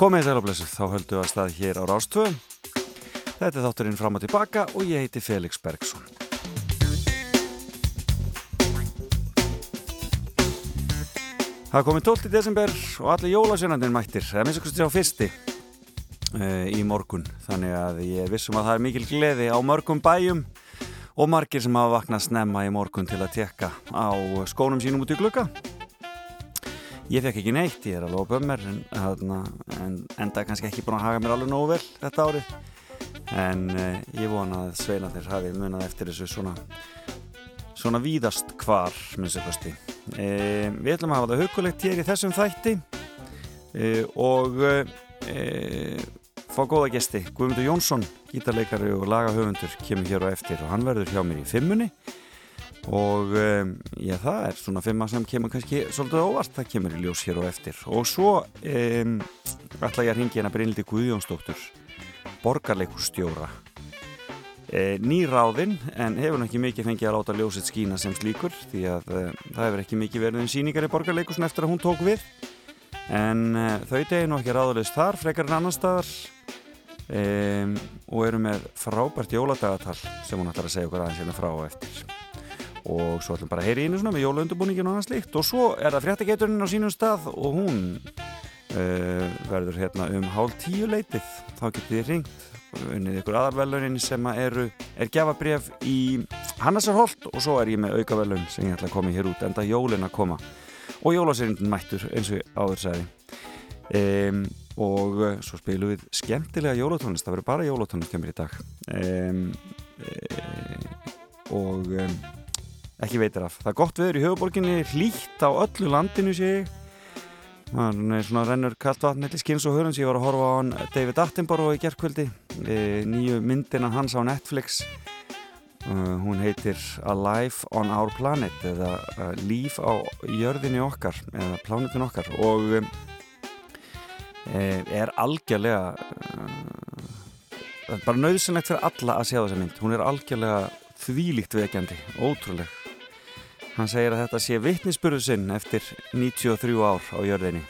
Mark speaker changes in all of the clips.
Speaker 1: Komið sæl og blessuð, þá höldum við að stað hér á Rástvö. Þetta er þátturinn fram og tilbaka og ég heiti Felix Bergsson. Það komið 12. desember og allir jólasjónandir mættir, er minnst okkur á fyrsti uh, í morgun. Þannig að ég vissum að það er mikil gleði á mörgum bæjum og margir sem hafa vaknað snemma í morgun til að tekka á skónum sínum út í glukka. Ég fekk ekki neitt, ég er alveg á bömmir en, en enda kannski ekki búin að haga mér alveg nógu vel þetta árið. En uh, ég vona að sveinatir hafi munað eftir þessu svona svona víðast hvar minnstu kosti. E, við ætlum að hafa það hugulegt hér í þessum þætti e, og e, fá góða gesti. Guðmundur Jónsson, gítarleikari og lagahöfundur kemur hér á eftir og hann verður hjá mér í fimmunni og já það er svona fimma sem kemur kannski svolítið óvart, það kemur í ljós hér á eftir. Og svo ætla ég að ringi hérna Brynildi Guðjónsdóttur borgarleikustjóra e, nýráðinn en hefur ekki mikið fengið að láta ljósitt skína sem slíkur því að e, það hefur ekki mikið verið um síningar í borgarleikusin eftir að hún tók við. En e, þau degi nú ekki ráðulegst þar frekar en annar staðar. Og eru með frábært jóladagatal sem hún ætlar að segja okkur aðeins hérna frá og eftir og svo ætlum bara að heyri einu svona með jólaundubúningin og annað slíkt. Og svo er það fréttageturinn á sínum stað og hún uh, verður hérna um hálf tíu leitið. Þá getur þið ringt unnið ykkur aðarvelunin sem eru, er gefabref í Hannesarholt. Og svo er ég með aukavelun sem ég ætla að koma hér út enda jólin að koma. Og jólasýrindin mættur eins og áður sæði um, og svo spilum við skemmtilega jólatónlist, það verður bara jólatónlist kemur í dag. Um, um, og ekki veitir af, það er gott viður í höfuborginni hlýtt á öllu landinu séu hann er svona rennur kallt vatn til skins og hörun sem ég var að horfa á hann David Attenborough í gerðkvöldi e, nýju myndina hans á Netflix. Uh, hún heitir Alive on Our Planet eða Líf á jörðinni okkar eða plánutin okkar. Og er algjörlega bara nöðsynlegt fyrir alla að sjá þessa mynd. Hún er algjörlega þvílíkt vekjandi ótrúleg Hann segir að þetta sé vittnisspurðu sinn eftir 93 ár á jörðinni.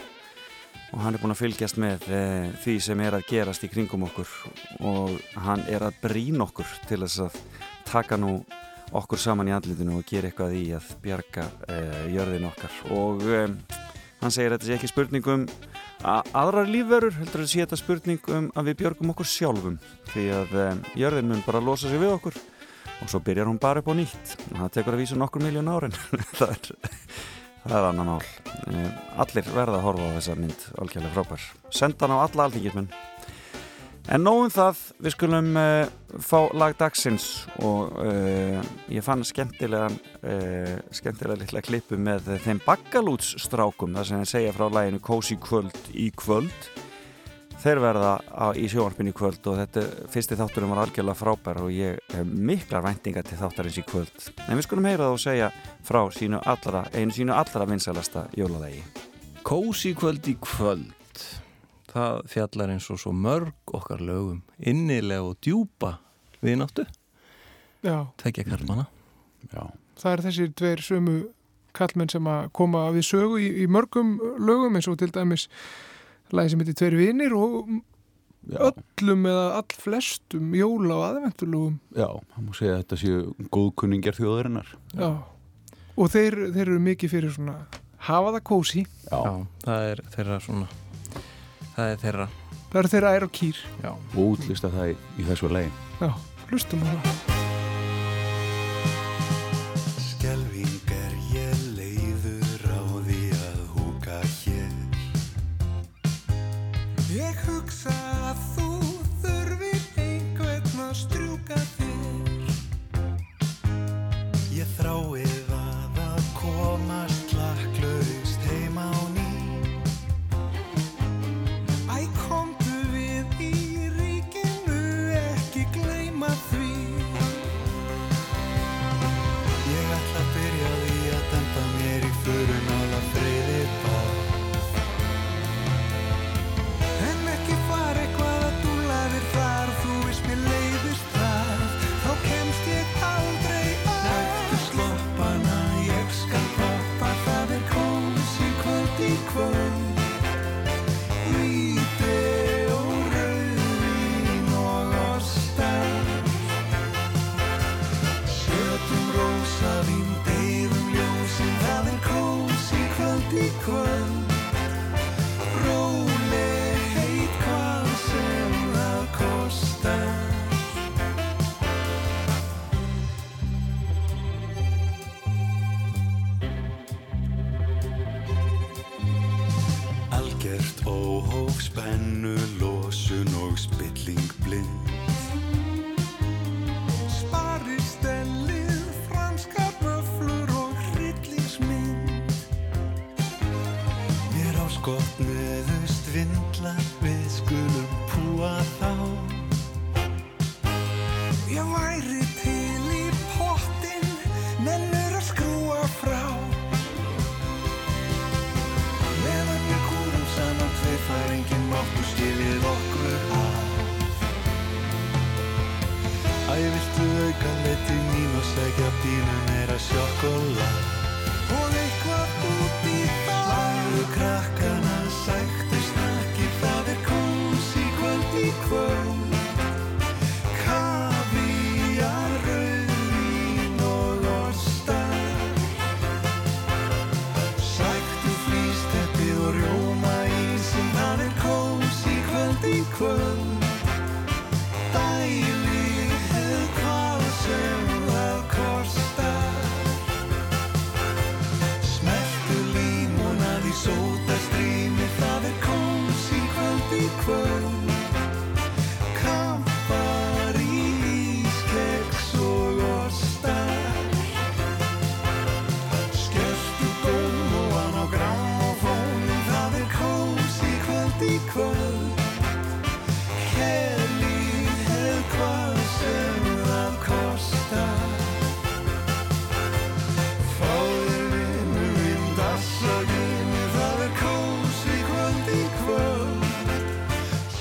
Speaker 1: Og hann er búin að fylgjast með e, því sem er að gerast í kringum okkur. Og hann er að brín okkur til þess að taka nú okkur saman í andlitinu og gera eitthvað í að bjarga e, jörðin okkar. Og e, hann segir að þetta sé ekki spurning um aðrar lífverur, heldur að sé þetta spurning um að við björgum okkur sjálfum. Því að jörðin mun bara losa sig við okkur og svo byrjar hún bara upp á nýtt. Það tekur að vísa nokkur miljón árin. Það, er, það er annan mál. Eh, allir verða að horfa á þessa mynd. Algjörlega frábær, senda hann á alla alþingismenn en nógum það. Við skulum uh, fá lag dagsins og uh, ég fann skemmtilega uh, skemmtilega litla klippu með þeim bakkalútsstrákum þar sem ég segja frá læginu Cozy Kvöld í kvöld þeir verða á, í sjónarpinni kvöld og þetta fyrsti þátturum var algjörlega frábær og ég hef miklar væntingar til þáttarins í kvöld. En við skulum heyra það og segja frá sínu allra, einu sínu allra vinsalasta jóladegi
Speaker 2: Kósi kvöld í kvöld. Það fjallar eins og svo mörg okkar lögum innilega og djúpa við náttu tekja karlmana
Speaker 3: Já. það er þessir dveir sömu kallmenn sem að koma við sögu í, í mörgum lögum eins og til dæmis lagi sem heitir Tveir vinnir og Já. öllum eða all flestum jóla og aðvendulugum
Speaker 4: Já, það múið segja að þetta séu góðkunningar þjóðarinnar.
Speaker 3: Já, og þeir, þeir eru mikið fyrir svona hafa það kósi
Speaker 2: Já, Já það er þeirra svona það er þeirra.
Speaker 3: Það er þeirra ær og kýr.
Speaker 2: Já.
Speaker 4: og útlista það í, í þessu legin
Speaker 3: Já, hlustum á það
Speaker 5: know it. Algert óhóf, spennu, losun og spilling blind.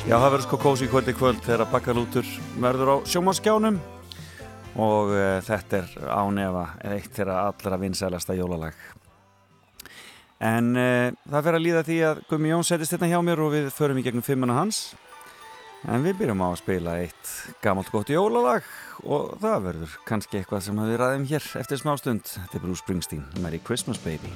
Speaker 6: Já, það verður sko kósi í kvöldi kvöld þegar að bakkalútur verður á sjómaskjánum og e, þetta er ánefa eitt þegar allra vinsælasta jólalag. En e, það fer að líða því að Gumi Jón setist hérna hjá mér og við förum í gegnum fimmuna hans. En við byrjum á að spila eitt gammalt gott jólalag og það verður kannski eitthvað sem við ræðum hér eftir smá stund. Þetta er Bruce Springsteen, Merry Christmas Baby.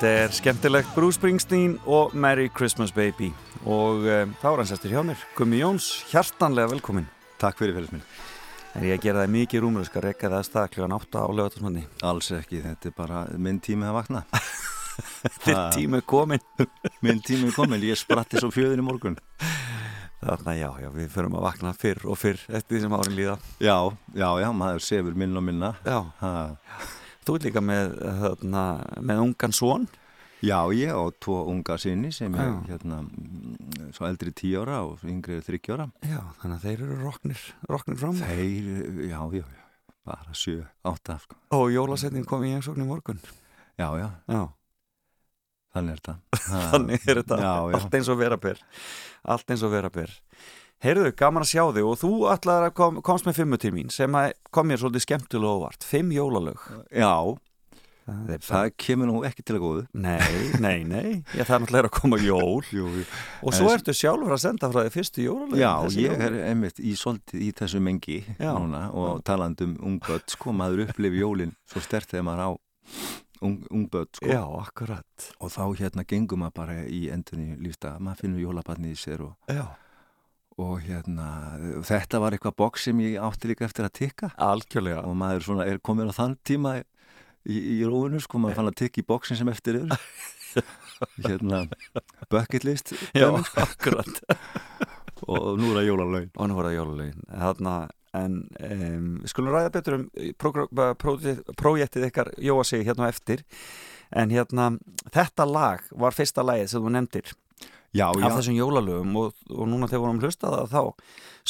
Speaker 1: Þetta er skemmtilegt Bruce Springsteen og Merry Christmas Baby. Og um, þá er hans eftir hjá mér Gummi Jóns, hjartanlega velkomin
Speaker 7: Takk fyrir félagsminn
Speaker 1: Er ég að gera það mikið rúmur skal rekka það að stað kljóðan 8 á lögatasmanni
Speaker 7: Alls ekki, þetta er bara minn tími að vakna.
Speaker 1: Þitt tími er komin
Speaker 7: Minn tími er komin, ég spratti svo fjöðin í morgun.
Speaker 1: Þannig að já, já, við förum að vakna fyrr og fyrr eftir því sem árin líða.
Speaker 7: Já, já, já, maður sefur minna og minna.
Speaker 1: Já,
Speaker 7: ha.
Speaker 1: Þú er líka með, þarna, með ungan són
Speaker 7: Já, ég á tvo unga sinni sem er hérna svo eldri tíu ára og yngri þryggjóra
Speaker 1: Já, þannig að þeir eru roknir, roknir fram
Speaker 7: Þeir, já, já, já, bara sjö, átta sko.
Speaker 1: Og jólasetning kom í einsókn í morgun.
Speaker 7: Já, já,
Speaker 1: Já,
Speaker 7: þannig er þetta
Speaker 1: þannig er þetta. Allt eins og vera ber. Allt eins og vera ber Heyrðu, gaman að sjá þig og þú ætlaðir að kom, komst með fimmu til mín sem kom mér svolítið skemmtilega óvart. Fimm jólalög.
Speaker 7: Já,
Speaker 1: það
Speaker 7: það kemur nú ekki til að góðu.
Speaker 1: Nei, nei, nei, ég það er náttúrulega að koma jól.
Speaker 7: Jú, jú.
Speaker 1: Og svo ertu sjálfur að senda frá því fyrstu jólalög
Speaker 7: Já, ég er einmitt í svolítið í þessu mengi núna og talandi um ungböld sko, maður upplifi jólin svo stert þegar maður á ung, ungböld sko.
Speaker 1: Já, akkurat.
Speaker 7: Og þá hérna gengum maður bara í endunni lífstag, maður finnur jólabarni í sér og,
Speaker 1: Já,
Speaker 7: og hérna þetta var eitthvað boks sem ég átti líka eftir að tikka.
Speaker 1: Algjörlega.
Speaker 7: Og maður svona er komin á þann tíma í, í róinu sko, maður fann að tikka í boksin sem eftir er hérna bucket list
Speaker 1: Já,
Speaker 7: sko.
Speaker 1: akkurat.
Speaker 7: Og nú er það jólalögin.
Speaker 1: Og nú voru það jólalögin. Þarna en um, við skulum ræða betur um prógr- prójektið prójektið ykkar Jóa sig hérna eftir. En hérna þetta lag var fyrsta lagið sem þú nefndir
Speaker 7: Já,
Speaker 1: af
Speaker 7: já,
Speaker 1: þessum jólalögum og, og núna þegar vorum hlustað það þá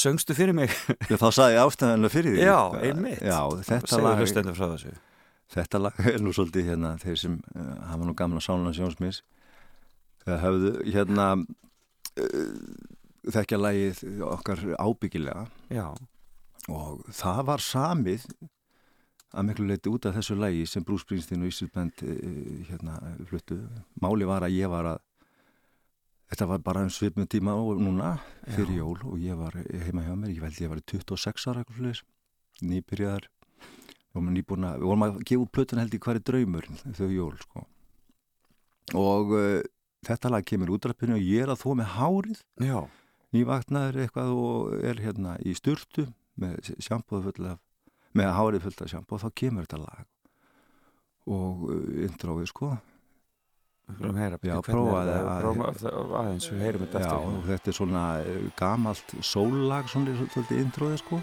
Speaker 1: söngstu fyrir mig.
Speaker 7: Já, þá saði ég ástæðanlega fyrir því.
Speaker 1: Já, einmitt.
Speaker 7: Já, þetta lag, þetta lag er nú svolítið hérna þeir sem uh, hafa nú gamla Sálunars Jónsmis það höfðu hérna uh, þekkja lagið okkar ábyggilega.
Speaker 1: Já,
Speaker 7: og það var samið að miklu leiti út af þessu lagi sem Bruce Springsteen og Ísilbend uh, hérna fluttu. Máli var að ég var að Þetta var bara um svipnum tíma og núna fyrir
Speaker 1: Já.
Speaker 7: jól og ég var heima hjá mér, ég veldi ég var 26 ára eitthvað sluðis, nýbyrjaðar og maður nýbúin að, við vorum að gefa plötun held í hverju draumur þau jól sko. Og uh, þetta lag kemur útrafinu og ég er að þó með hárið.
Speaker 1: Já,
Speaker 7: nývaknaður eitthvað og er hérna í sturtu með sjampóðu full af með hárið fullt af sjampóð og þá kemur þetta lag. Og uh, intróið sko
Speaker 1: heyra
Speaker 7: Já,
Speaker 1: Prófa að- aðeins, við heyrum þetta
Speaker 7: Já,
Speaker 1: eftir.
Speaker 7: þetta er svona eh, gamalt sóllag svona svolítið intróið sko.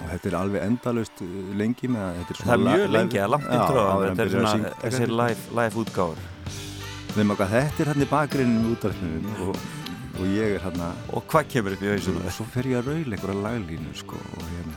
Speaker 7: Og þetta er alveg endalust lengi með að þetta er
Speaker 1: Það
Speaker 7: svona
Speaker 1: er mjög
Speaker 7: live-
Speaker 1: lengi að langt
Speaker 7: Já,
Speaker 1: intro
Speaker 7: áður en
Speaker 1: þetta er svona þessi live, live útgáður
Speaker 7: Þeim að þetta er hann í bakgrinnum í útvarpinu. Og, og ég er hann að
Speaker 1: og hvað kemur upp í hausinu
Speaker 7: og svo fer ég að raula einhverja laglínu sko og hérna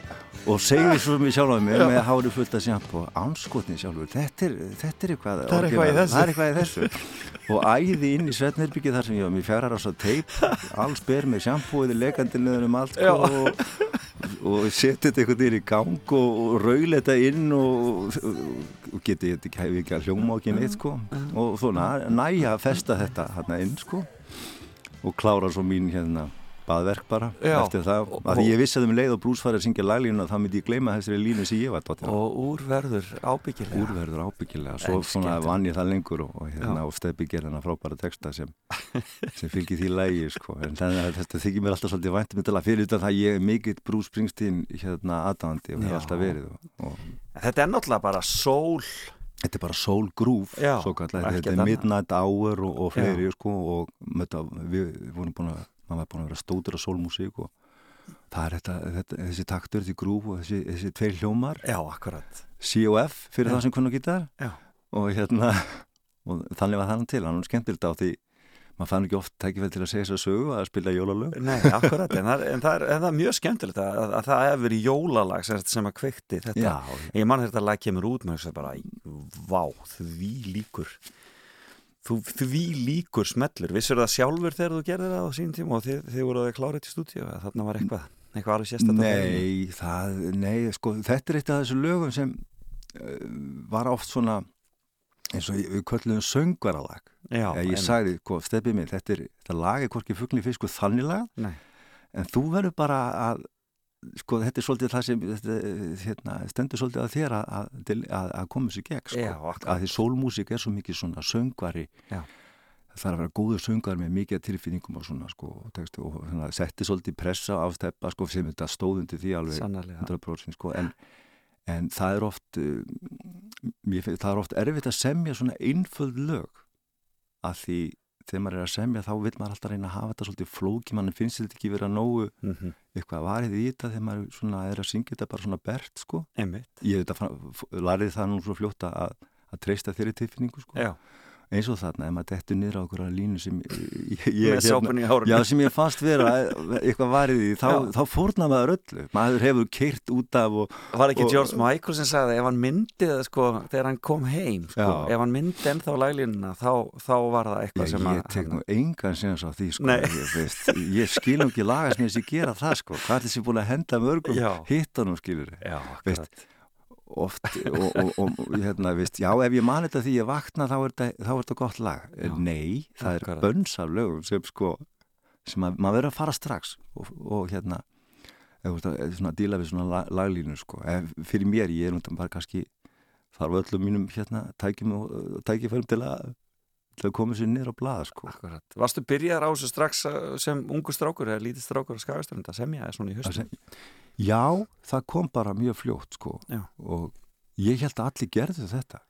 Speaker 7: og segir svo mér sjálf á mig með hári fullt að sjampo. Anskotni sjálfur, þetta er, þetta er eitthvað
Speaker 1: Það er eitthvað í þessu.
Speaker 7: það er eitthvað í þessu. Og æði inn í Svetnherbyggið þar sem ég var mér fjarar á svo teip. Alls ber með sjampóið lekandi niður um allt sko, og, og setja þetta einhvern veginn í gang og, og raula þetta inn og, og, og geti ekki að hljóma ekki neitt sko. Og svona næja að festa þetta hérna inn sko og klára svo mín hérna baðverk bara
Speaker 1: Já.
Speaker 7: eftir það. Að því ég vissi að um leið og Bruce farið að syngja laglínu þá myndi ég gleyma þessari línu sem ég var dottin á.
Speaker 1: og úrverður ábyggilega.
Speaker 7: Úrverður ábyggilega. Svo svona vann ég það lengur og, og, hérna, og stefni gerði hana frábæra texta sem, sem fylgir því lægi sko. en þannig að þetta þykir mér alltaf svolítið væntum þetta fyrir utan það ég er mikill Bruce Springsteen hérna aðdáðandi og
Speaker 1: Já.
Speaker 7: hefur alltaf verið og, og
Speaker 1: þetta er náttúrulega bara sól
Speaker 7: Þetta er bara soul groove,
Speaker 1: Já,
Speaker 7: þetta er midnight hour og, og fleiri sko, og mötta, við vorum búin að maður var búin að vera stótur af soulmusík og það er þetta, þetta, þessi taktur, þessi groove og þessi, þessi tveir hljómar.
Speaker 1: Já, akkurat.
Speaker 7: COF fyrir
Speaker 1: Já.
Speaker 7: það sem kunna gítar.
Speaker 1: Já.
Speaker 7: og hérna og þannig var það til, hann skemmtir þetta á því maður fann ekki oft tækifæð til að segja þess að sögu að spila jólalög
Speaker 1: Nei, akkurat, en það, er- en það, er, en það er mjög skemmtilegt að, að, að það hefur verið jólalag sem, sem að kveikti þetta.
Speaker 7: Já,
Speaker 1: ég man þetta lag kemur út með þess að bara vá, því líkur þú, því líkur smellur. Vissur það sjálfur þegar þú gerðir það á sín tíma og þið, þið voruð að klára þetta í stúdíu þarna var eitthvað, eitthvað alveg sérstætt
Speaker 7: Nei, það, nei, sko, þetta er eitt af þessu lögum sem uh, var oft svona eins og við köllum söngvaralag.
Speaker 1: Já,
Speaker 7: Ég,
Speaker 1: en-
Speaker 7: sagði, sko, stefið minn, þetta er þetta lag er hvorki fugli fiskur þannig lag. En þú verður bara að sko þetta er svolítið það sem þetta, hérna, stendur svolítið að þér að, að, að koma sér gegn sko.
Speaker 1: Já,
Speaker 7: að því sólmúsík er svo mikið svona söngvari
Speaker 1: Já.
Speaker 7: það þarf að vera góður söngvar með mikið tilfinningum og svona sko tekstu, og svona, setti svolítið pressa á steppa sko sem þetta stóðundi því alveg
Speaker 1: Sannarlega.
Speaker 7: 100% sko en, en það er oft uh, mér, það er oft erfitt að semja svona einföld lög að því þegar maður er að semja þá vil maður alltaf reyna að hafa þetta svolítið flóki mann finnst þetta ekki vera nógu
Speaker 1: mm -hmm.
Speaker 7: eitthvað varið í þetta þegar maður svona er að syngja þetta bara svona bert sko.
Speaker 1: Einmitt.
Speaker 7: Ég að lærið það nú svo fljótt að, að treysta þeirri tilfinningu sko.
Speaker 1: Já,
Speaker 7: eins og þarna, ef maður dettur niður á okkur línu sem ég, ég, hérna- já, sem ég fannst vera eitthvað varið í, þá,
Speaker 1: Já.
Speaker 7: þá fórna maður öllu maður hefur keirt út af og
Speaker 1: Var ekki
Speaker 7: Og-
Speaker 1: George Michael sem sagði ef hann myndi það sko þegar hann kom heim sko,
Speaker 7: Já.
Speaker 1: ef hann myndi ennþá laglínuna þá, þá var það
Speaker 7: Já,
Speaker 1: eitthvað sem
Speaker 7: ég tek nú engan séns á því sko. Ég, veist, ég skil nú ekki lagast með þess að gera það sko. hvað er þessi búin að henda mörgum
Speaker 1: Já.
Speaker 7: hittanum skilur
Speaker 1: Já,
Speaker 7: Veist, oft og, og, og, og hérna, veist, já ef ég man þetta því ég vakna þá er þetta, gott lag
Speaker 1: Já.
Speaker 7: nei, það er bönns af lögum sem sko sem að, maður verður að fara strax og, og hérna eða, að, svona, díla við svona lag, laglínu sko. ef, fyrir mér, ég er náttúrulega bara kannski þarf öllum mínum hérna, tækifærum til að til að koma sér niður á blaða sko.
Speaker 1: Akkurat. Varstu byrjar á þessu strax uh, sem ungu strákur eða lítið strákur að skagaströnd að semja eða svona í höstum?
Speaker 7: Já, það kom bara mjög fljótt sko
Speaker 1: Já.
Speaker 7: og ég held að allir gerðu þetta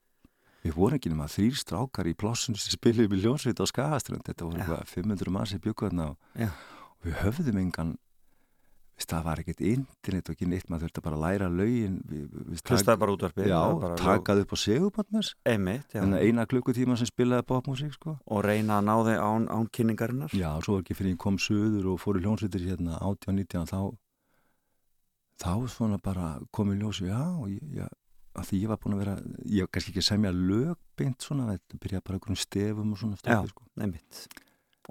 Speaker 7: við vorum ekki nema þrýr strákar í plássunum sem spiliði með ljónsveit á Skagaströnd þetta voru
Speaker 1: Já.
Speaker 7: eitthvað 500 mann sem byggu þarna og, við höfðum engan það var ekkert internet og ekki neitt maður þurfti bara að læra við,
Speaker 1: Hlustaði bara útvarpið
Speaker 7: Já,
Speaker 1: bara
Speaker 7: takaði upp á
Speaker 1: já.
Speaker 7: Að eina klukkutíma sem spilaði popmusík sko.
Speaker 1: Og reyna að ná þig án, án kynningarinnar.
Speaker 7: Já, svo ekki fyrir ég kom söður og fór í hljónsveitir hérna 18-19 þá þá svona bara kom í ljósi já, ég, já, að því ég var búin að vera ég var kannski ekki að semja lögbeint svona, þetta byrjaði bara einhverjum stefum og svona
Speaker 1: Já.
Speaker 7: stöðu, sko.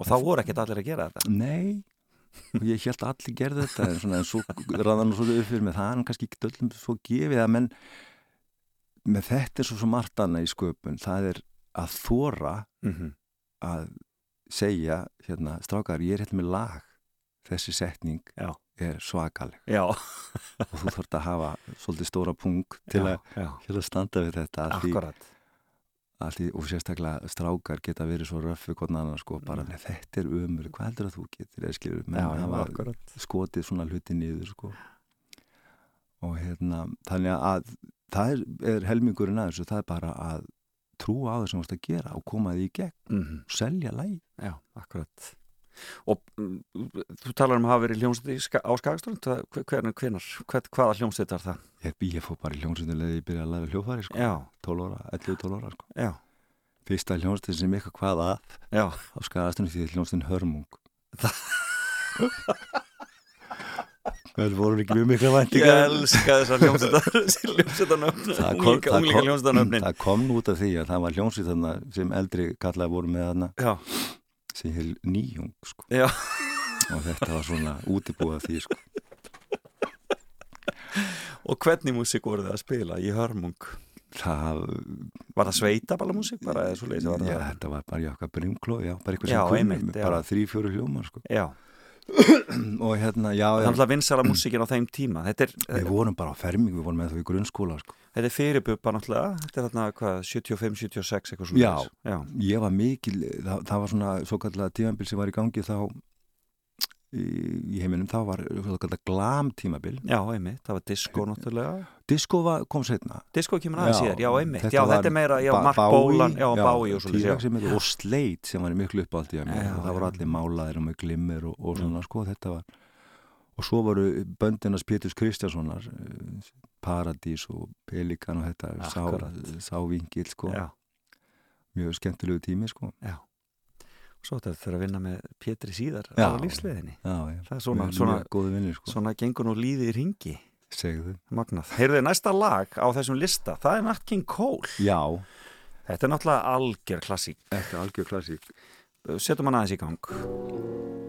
Speaker 1: Og þá voru ekkert allir að gera þetta.
Speaker 7: Nei, og ég held að allir gerði þetta en svona, en svo ræðan og svo upp fyrir mig. Það er kannski ekki öllum svo gefið að menn með þetta er svo svo margt annað í sköpun, það er að þóra
Speaker 1: mm -hmm.
Speaker 7: að segja, hérna, strákar, ég er hérna með lag. Þessi setning
Speaker 1: Já.
Speaker 7: er svakaleg. Og þú þarft að hafa svolítið stóra pung til
Speaker 1: já,
Speaker 7: að,
Speaker 1: já,
Speaker 7: að standa við þetta
Speaker 1: akkurat
Speaker 7: því, og sérstaklega strákar geta verið svo röffi annar sko, bara
Speaker 1: Mm.
Speaker 7: þetta er umur, hvað heldur að þú getur eða skilur, menn hafa
Speaker 1: akkurat.
Speaker 7: skotið svona hluti niður sko. og hérna þannig að það er, er helmingurinn að þessu, það er bara að trúa á það sem þú varst að gera og koma því í gegn.
Speaker 1: Mm
Speaker 7: og selja lægi
Speaker 1: Já, akkurat Og mm, þú talar um að hafa verið hljómsveit á Skagaströnd hvernig, hvenar, hvern, hvaða hljómsveit var það?
Speaker 7: ég, ég fór bara hljómsveitinlega ég byrjaði að læra hljófari sko,
Speaker 1: Já,
Speaker 7: 12 ára, 11-12 ára sko. fyrsta hljómsveitin sem eitthvað hvað að
Speaker 1: já.
Speaker 7: á skadastunni því hljómsveitin Hörmung. Það voru ekki mjög mikla
Speaker 1: Ég
Speaker 7: væntingar.
Speaker 1: elska þessar hljómsveitanöfn
Speaker 7: Það kom- það
Speaker 1: Unglinga
Speaker 7: kom-
Speaker 1: hljómsveitanöfnin.
Speaker 7: Það kom nú út af því að það var hljómsveit sem eldri kallaði voru með þarna
Speaker 1: Já,
Speaker 7: sem hér nýjung sko. og þetta var svona útibúið af því sko.
Speaker 1: og hvernig músík voru þið að spila í hörmung?
Speaker 7: það,
Speaker 1: Var það sveitaballa músík bara eða svo leiðis?
Speaker 7: já, þetta var bara í okkar brimkló já, bara eitthvað sem
Speaker 1: já.
Speaker 7: bara þrý, fjóru hljómar sko.
Speaker 1: Já,
Speaker 7: og hérna, já,
Speaker 1: það er alltaf vinsala músíkin á þeim tíma Þetta er,
Speaker 7: við vorum bara á ferming, við vorum með það í grunnskóla sko.
Speaker 1: Þetta er fyrirbubba náttúrulega. Þetta er þarna hvað, 75-76 eitthvað svona
Speaker 7: Já.
Speaker 1: já,
Speaker 7: ég var mikil, það, það var svona svo kallega tímabil sem var í gangi þá í, í heiminum þá var svo kallega glam tímabil.
Speaker 1: Já, einmitt, það var disco náttúrulega.
Speaker 7: Disco var, kom setna
Speaker 1: Disco kemur aðeins síðar, já, einmitt. Já, þetta er meira, já, Mark Bolan Já, Bái og svolítið,
Speaker 7: og Slate sem var miklu upp á allt í og það voru allir málaðir og með glimmer og, og svona sko þetta var og svo voru böndinas Péturs Kristjánssonar eh, Paradís og Pelikan og þetta sá, sá vingil sko
Speaker 1: Já,
Speaker 7: mjög skemmtilegu tími sko
Speaker 1: já Svo þetta fyrir að vinna með Pétri síðar
Speaker 7: Já.
Speaker 1: á
Speaker 7: já.
Speaker 1: Það er svona, svona,
Speaker 7: vinnir sko
Speaker 1: svona gengur nú líði í ringi Magnað. Heyrðu, næsta lag á þessum lista, það er Nat King Cole.
Speaker 7: já,
Speaker 1: Þetta er náttúrulega algjör klassík.
Speaker 7: þetta er algjör klassík
Speaker 1: Setjum hann aðeins í gang.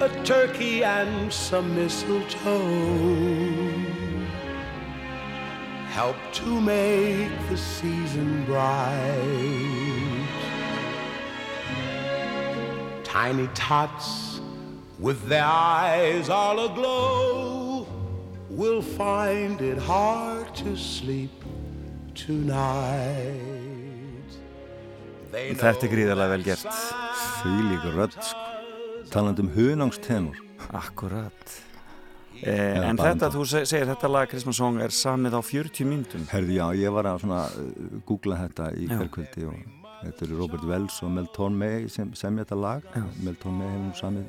Speaker 8: a turkey and some mistletoe help to make the season bright. Tiny tots with their eyes all aglow will find it hard to sleep tonight. They
Speaker 1: Þetta er gríðarlega vel gert.
Speaker 7: Því líka rödd sko. Taland um hunangstenur.
Speaker 1: Akkurat. Eh, en þetta, þú se- segir þetta lag Christmas Song er samið á 40 myndum.
Speaker 7: Herði, já, ég var að svona uh, googla þetta í hverkvöldi og þetta eru Robert Wells og Mel Tormey sem semja þetta lag.
Speaker 1: Já.
Speaker 7: Mel Tormey hefur samið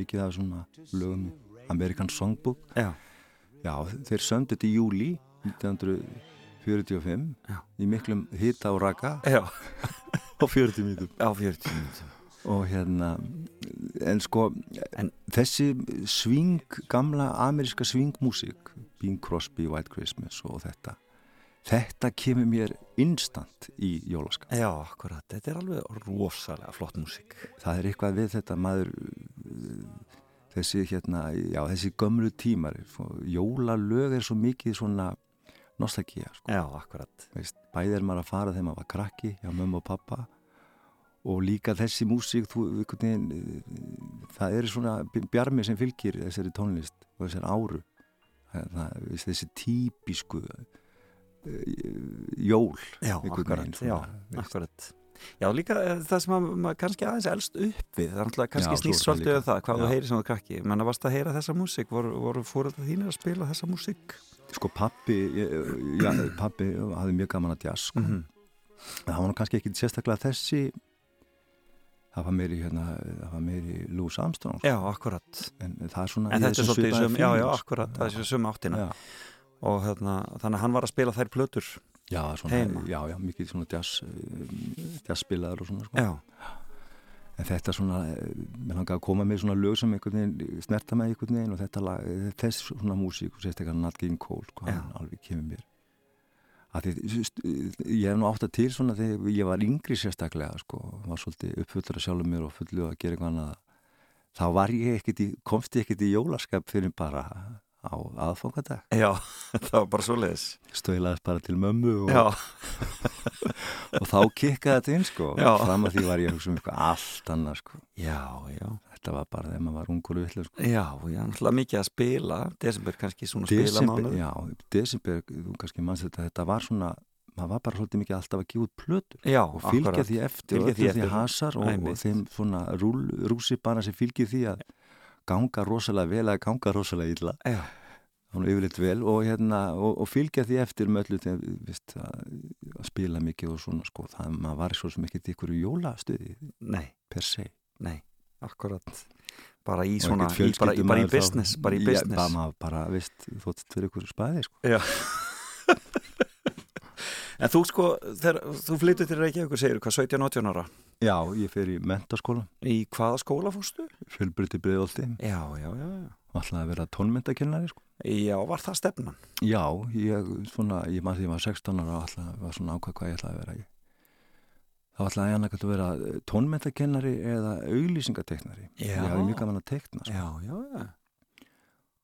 Speaker 7: mikið af svona lögum í American Songbook.
Speaker 1: Já,
Speaker 7: Já, þeir sömdu þetta í júli 1945
Speaker 1: Já.
Speaker 7: í miklum hita og raka á 40 mínutum.
Speaker 1: á 40 myndum.
Speaker 7: Og hérna en sko
Speaker 1: En-
Speaker 7: þessi sving, gamla ameríska svingmúsík Bing Crosby, White Christmas og þetta þetta kemur mér instant í jólaskap
Speaker 1: Já, akkurat. Þetta er alveg rosalega flott músík.
Speaker 7: það er eitthvað við þetta maður uh, þessi hérna já, þessi gömlu tímar jólalög er svo mikið svona nostalgía sko.
Speaker 1: Já, akkurat.
Speaker 7: Veist, bæði er maður að fara þegar maður var krakki hjá mömmu og pappa og líka þessi músík þú, veginn, eh, það er svona bjarmi sem fylgir þessari tónlist og þessari áru það, það, þessi típisku uh, jól
Speaker 1: Já, akkurat. Já, akkurat. Já, líka eh, það sem að maður kannski aðeins elst upp við, það er náttúrulega kannski snýst svolítið
Speaker 7: líka.
Speaker 1: um það, hvað
Speaker 7: Já.
Speaker 1: þú heyrir sem þú krakki. Menna, varst að heyra þessa músík, voru, voru fóröldar þínir að spila þessa músík?
Speaker 7: sko pappi ég- já, pappi hafði mjög gaman að jazz sko.
Speaker 1: Mhm.
Speaker 7: það var kannski ekki sérstaklega þessi það var meiri hérna, það var meiri Louis Armstrong sko.
Speaker 1: Já, akkurat.
Speaker 7: en er
Speaker 1: En þetta er svolítið sömu, já, já,
Speaker 7: sko.
Speaker 1: akkurat, það er í sömu áttina.
Speaker 7: já,
Speaker 1: Og hérna, þannig að hann var að spila þær plötur.
Speaker 7: já, svona, já, já, mikið svona jazz um, jazzspilaður og svona sko.
Speaker 1: Já,
Speaker 7: en þetta svona, eh, mér langaði að koma með svona lög sem snerta með einhvern veginn og þetta lag, eh, þess svona músík sérstaklega Nat King Cole, sko, hann alveg kemur mér því, ég hef nú átt að til svona þegar ég var yngri sérstaklega sko, var svolítið uppfullur að sjálfum mér og fullu að gera eitthvað annað þá var ég ekkert í, komst ég ekkert í jólaskap fyrir bara á aðfangadag
Speaker 1: já, það var bara svoleiðis.
Speaker 7: stöðlaðist bara til mömmu og, og þá kikkaði þetta inn sko
Speaker 1: Já.
Speaker 7: fram að því var ég að hugsa um eitthvað allt annað sko
Speaker 1: já, já.
Speaker 7: Þetta var bara þegar maður var ungur og vitlega sko.
Speaker 1: Já, já, náttúrulega mikið að spila, desember kannski svona spila
Speaker 7: desember,
Speaker 1: mánuð.
Speaker 7: já, desember þú kannski manns þetta, þetta var svona maður var bara svolítið mikið alltaf að gefa út plötur
Speaker 1: Já,
Speaker 7: og fylgja
Speaker 1: akkurat.
Speaker 7: því eftir
Speaker 1: Fylgja
Speaker 7: og
Speaker 1: því
Speaker 7: því hasar og, og
Speaker 1: Einmitt.
Speaker 7: þeim svona rúl, rússibana sem fylgir því að ganga rosalega vel að ganga rosalega illa
Speaker 1: Já,
Speaker 7: vel og, hérna, og, og fylgja því eftir með öllu þegar vist, að, að spila mikið og svona sko, það maður var svo sem ekkert í ykkur jólastuði
Speaker 1: nei,
Speaker 7: per se
Speaker 1: nei, akkurat. Bara í
Speaker 7: Og
Speaker 1: svona, í, bara, í, bara í business, bara í business.
Speaker 7: bara, maður bara, veist, þótt fyrir ykkur spæði sko.
Speaker 1: En þú sko, þegar þú flyttur til Reykjavíkur, segir hvað, 17-18 ára
Speaker 7: Já, ég fer í mentaskóla
Speaker 1: Í hvaða skóla fórstu?
Speaker 7: fjölbrytti
Speaker 1: já
Speaker 7: alltaf að vera tónmyndakennari sko.
Speaker 1: Já, var það stefnan?
Speaker 7: Já, ég, svona, ég ég var 16 ára og alltaf var svona ákvað hvað ég ætlaði að vera ég. Þá ætlaði annað að vera eh, tónmyndakennari eða auglýsingateknari ég hafði mjög gaman að tekna sko.
Speaker 1: Já, já, já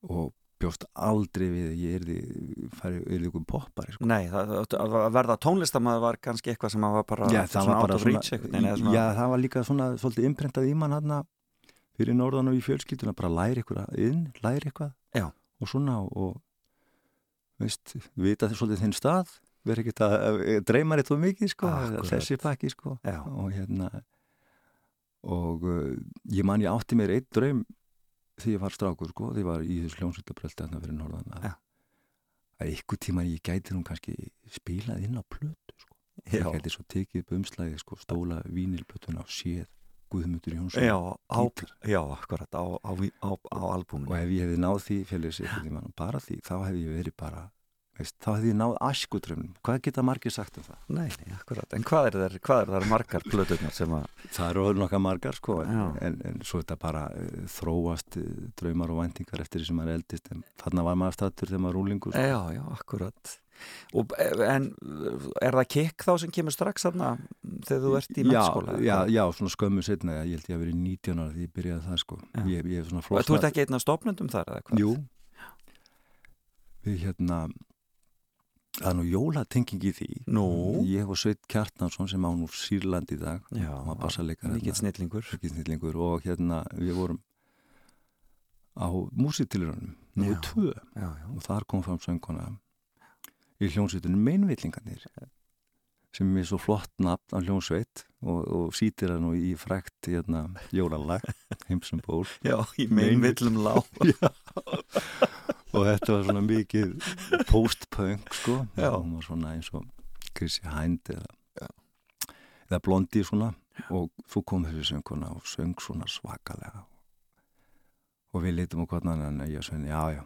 Speaker 7: og bjóst aldrei við ég erði ykkur poppari sko.
Speaker 1: Nei, það, að verða tónlistamæður var kannski eitthvað sem var bara
Speaker 7: já, það var bara svona,
Speaker 1: svona,
Speaker 7: já, það var líka svona svolítið imprentað í mann hann fyrir norðan og í fjölskylduna bara læri eitthvað inn, læri eitthvað
Speaker 1: Já.
Speaker 7: og svona og veist, vita svolítið þinn stað vera ekkert að, að dreymar eitthvað mikið sko,
Speaker 1: Akkúrat.
Speaker 7: þessi pakki sko.
Speaker 1: Já.
Speaker 7: og hérna og uh, ég man ég átti mér einn draum því ég var strákur sko, því ég var í þessu hljómsveitabröldi þarna fyrir norðan að, að einhver tíma ég gæti nú kannski spilað inn á plötu sko.
Speaker 1: Já,
Speaker 7: ég gæti svo tekið upp umslæði sko, stóla vínilplötuna á séð Guðmundur Jónsson
Speaker 1: já, á, já, akkurat á, á, á, albúminu
Speaker 7: og ef ég hefði náð því félags bara því, þá hefði ég verið bara veist, þá hefði ég náð askudrömmum hvað geta margir sagt um það?
Speaker 1: Nei, nei, akkurat, en hvað er það, hvað er það margar plötunar sem að
Speaker 7: Það eru nokkað margar sko en, en, svo þetta bara uh, þróast uh, draumar og væntingar eftir því sem maður eldist en þarna var maður statur þegar maður rúlingur sko.
Speaker 1: Já, já, akkurat. Og, En er það kikk þá sem kemur strax þarna þegar þú ert í mennskóla?
Speaker 7: Já, já, já, svona skömmu setna ég held ég að verið 19 ára því ég byrjaði það sko. Ég, ég
Speaker 1: þú ert ekki einn af stopnendum þar
Speaker 7: Við hérna Það er nú jólatenging í því.
Speaker 1: Nú?
Speaker 7: Ég og Sveit Kjartnarsson sem á nú Sýrland í dag
Speaker 1: Já, mikið snillingur.
Speaker 7: Mikið snillingur og hérna við vorum á músitilurunum nú er tvö.
Speaker 1: Já, já.
Speaker 7: og þar kom fram sönguna í hljónsveitunum meinvillingarnir sem er svo flott nafn á hljónsveit og, og sítir það nú í frækt hérna, jólalag heimsum ból.
Speaker 1: Já, í meinvillum lág
Speaker 7: Já og þetta var svona mikið post-punk sko.
Speaker 1: Já.
Speaker 7: hún var svona eins og Chrissy Hind eða, eða Blondie svona. Og svo kom þessi sönguna og söng svona svakalega. Og við litum á hvernig en ég svein, já já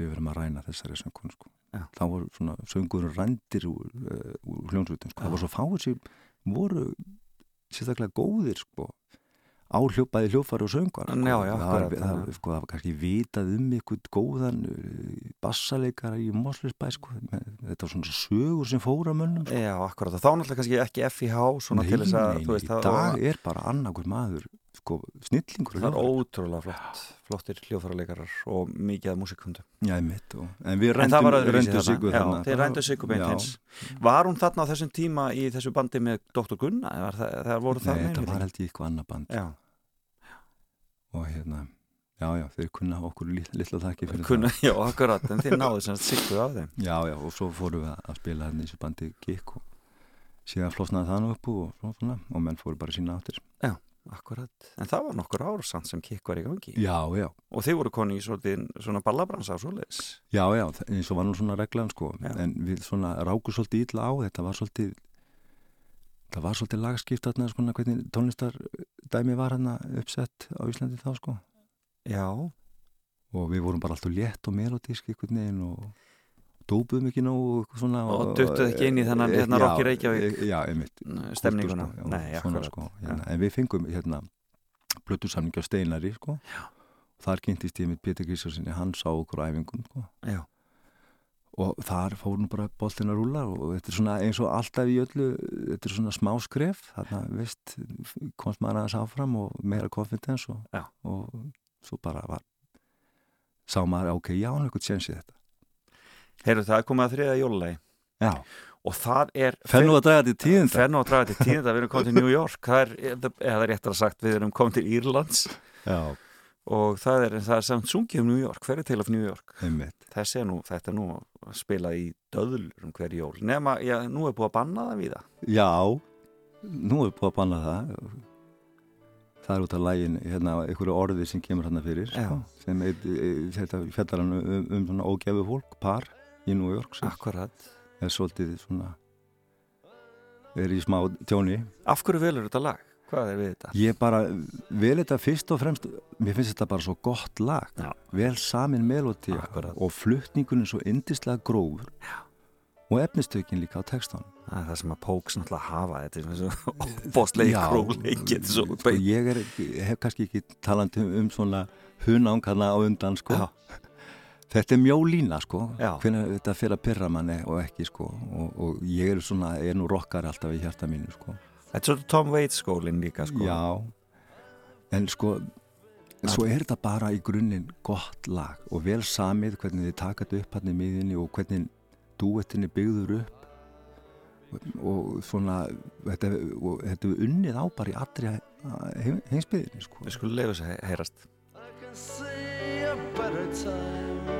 Speaker 7: við verum að ræna þessari sönguna sko.
Speaker 1: Já.
Speaker 7: þá voru svona söngur rændir úr, uh, úr hljónsveitum sko. það var svo fáið sem voru sérstaklega góðir sko á hljópaði hljófari og söngar sko.
Speaker 1: Já, já,
Speaker 7: það, var, það, sko, það var kannski vitað um einhvern góðan uh, bassaleikara í Moslisbæ sko. þetta var svona sögur sem fóra mönnum sko.
Speaker 1: Já, akkurat, þá náttúrulega kannski ekki FIH svona
Speaker 7: nei,
Speaker 1: til þess að
Speaker 7: nei,
Speaker 1: þú veist,
Speaker 7: í dag er bara annarkur maður sko, snillingur
Speaker 1: það er ótrúlega flott flottir hljófaraleikarar og mikið af músikundum
Speaker 7: Já, mitt, og, en við
Speaker 1: það
Speaker 7: rendum, rendum sigur þarna.
Speaker 1: þeir rændu sigur beint eins. Var hún þarna á þessum tíma í þessu bandi með Dr. Gunna? Það, það voru það
Speaker 7: Nei,
Speaker 1: henni?
Speaker 7: var held ég eitthvað annað band.
Speaker 1: Já,
Speaker 7: og hérna, já, já, þeir kunna okkur litla þakki fyrir
Speaker 1: kunna, já, akkurat en þeir náðu sem sigur af þeim.
Speaker 7: Það Já, já, og svo fórum við að spila hérna í þessu bandi Gikk og síðan flosnaði það nú upp og, svona, og menn fóru bara sína áttir.
Speaker 1: Já, akkurat, en það var nokkur ár samt sem kikk var í gangi.
Speaker 7: Já, já,
Speaker 1: og þeir voru koni í svona ballabransa og svoleiðis.
Speaker 7: Já, já, eins og var nú svona reglan sko,
Speaker 1: Já.
Speaker 7: en við svona ráku svolítið illa á, þetta var svolítið það var svolítið lagskipt þarna, sko, hvernig tónlistardæmi var hann uppsett á Íslandi þá sko.
Speaker 1: Já,
Speaker 7: og við vorum bara alltaf létt og melodísk einhvern veginn og dópuðum ekki nóg og eitthvað svona
Speaker 1: Og duttuð ekki inn í þennan, hérna, í Reykjavík
Speaker 7: Já, einmitt.
Speaker 1: stemninguna.
Speaker 7: Sko, já,
Speaker 1: Nei,
Speaker 7: svona, sko, hérna. En við fengum hérna blötusamningi á Steinari sko. þar kynntist ég mitt Pétur Grísarsinni hann sá okkur æfingum sko. Og þar fór nú bara boltin að rúla og þetta er svona eins og alltaf í öllu þetta er svona smá skref þarna, veist, komst maður aðeins áfram og meira confidence og, og svo bara var sá maður, ok, já, hann eitthvað tjensi þetta
Speaker 1: heyrðu það er komið að þriða jólulegi
Speaker 7: Já,
Speaker 1: og það er
Speaker 7: fennu að draga til tíðinda.
Speaker 1: Fenn og draga til tíðinda, við erum komið til New York. Það er, eða réttar að sagt, við erum komið til Írlands.
Speaker 7: Já,
Speaker 1: og það er, það er samt sungið um New York, hver er til af New York? Er nú, þetta er nú að spila í döðlur um hver jól, nema, já, nú er búið að banna það við það
Speaker 7: Já, nú er búið að banna það. Það er út af lægin hérna, einhverju orði sem kemur hérna fyrir
Speaker 1: Já.
Speaker 7: sko, sem er, þetta fjallar hann um, um svona ógæfu fólk, par í New York sem
Speaker 1: Akkurat,
Speaker 7: er svolítið svona er í smá tjóni
Speaker 1: af hverju velur þetta lag? Hvað er við þetta?
Speaker 7: ég bara vel þetta fyrst og fremst mér finnst þetta bara svo gott lag
Speaker 1: Já.
Speaker 7: vel samin melóti
Speaker 1: Akkurat.
Speaker 7: og flutningunum svo indislega grófur Já. og efnistökin líka á textan
Speaker 1: Það er það sem að Póks náttúrulega hafa þetta er svo bóstleik, króleik þetta er svo
Speaker 7: sko, ég er, hef kannski ekki talandi um, um svona hunangana á undan sko
Speaker 1: Já.
Speaker 7: Þetta er mjó lína sko. Hvernig þetta fyrir að pyrra manni og ekki sko. Og, og ég er svona, ég er nú rockar alltaf í hjarta mínu sko.
Speaker 1: Þetta er svo Tom Waits skólinn líka sko.
Speaker 7: Já, en sko svo er þetta bara í grunninn gott lag og vel samið hvernig þið taka þetta upp hann í miðinni og hvernig dúettinni byggður upp. Og, og svona þetta, og þetta er unnið á bara í allri heim, heimsbyðinni sko.
Speaker 1: Við skulum leiða þess að heyrast.
Speaker 8: I can see a better time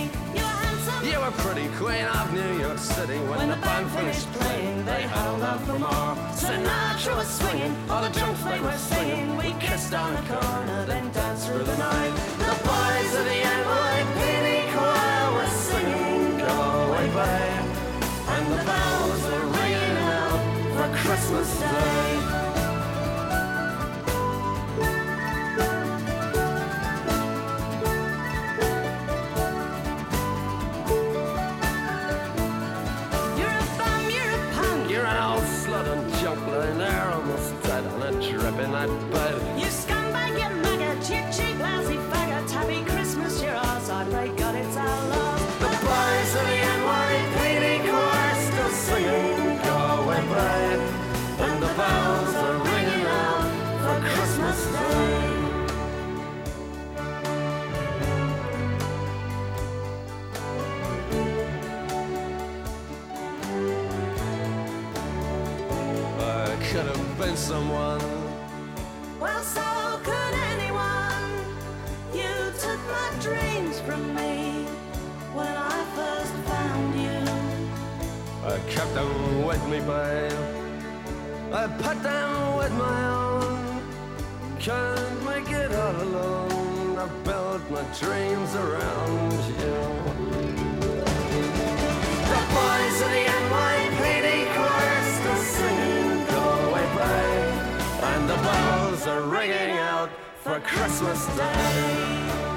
Speaker 8: pretty queen of New York
Speaker 9: city. When the band finished playing, they held out for more. Sinatra was swinging, all the drunks they were singing. We kissed on a corner, then danced through the night. The boys of the NYPD choir were singing, Go Away Babe. And the bells were ringing out for Christmas Day. Kept them with me, babe. I put them with my own. Can't make it all alone. I built my dreams around you. The boys of the NYPD choir still singing Go Away Babe And the bells are ringing out for Christmas Day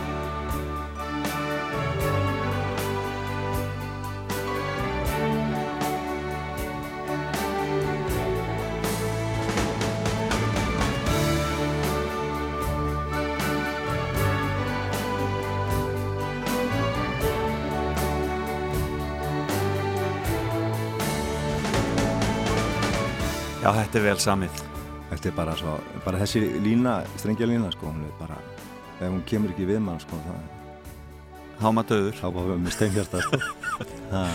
Speaker 1: Já, þetta er vel samið.
Speaker 7: Þetta er bara svo, bara þessi lína, strengja lína sko, hún er bara, ef hún kemur ekki við mann sko, það,
Speaker 1: Háma döður.
Speaker 7: var við með steinhjarta sko. Það,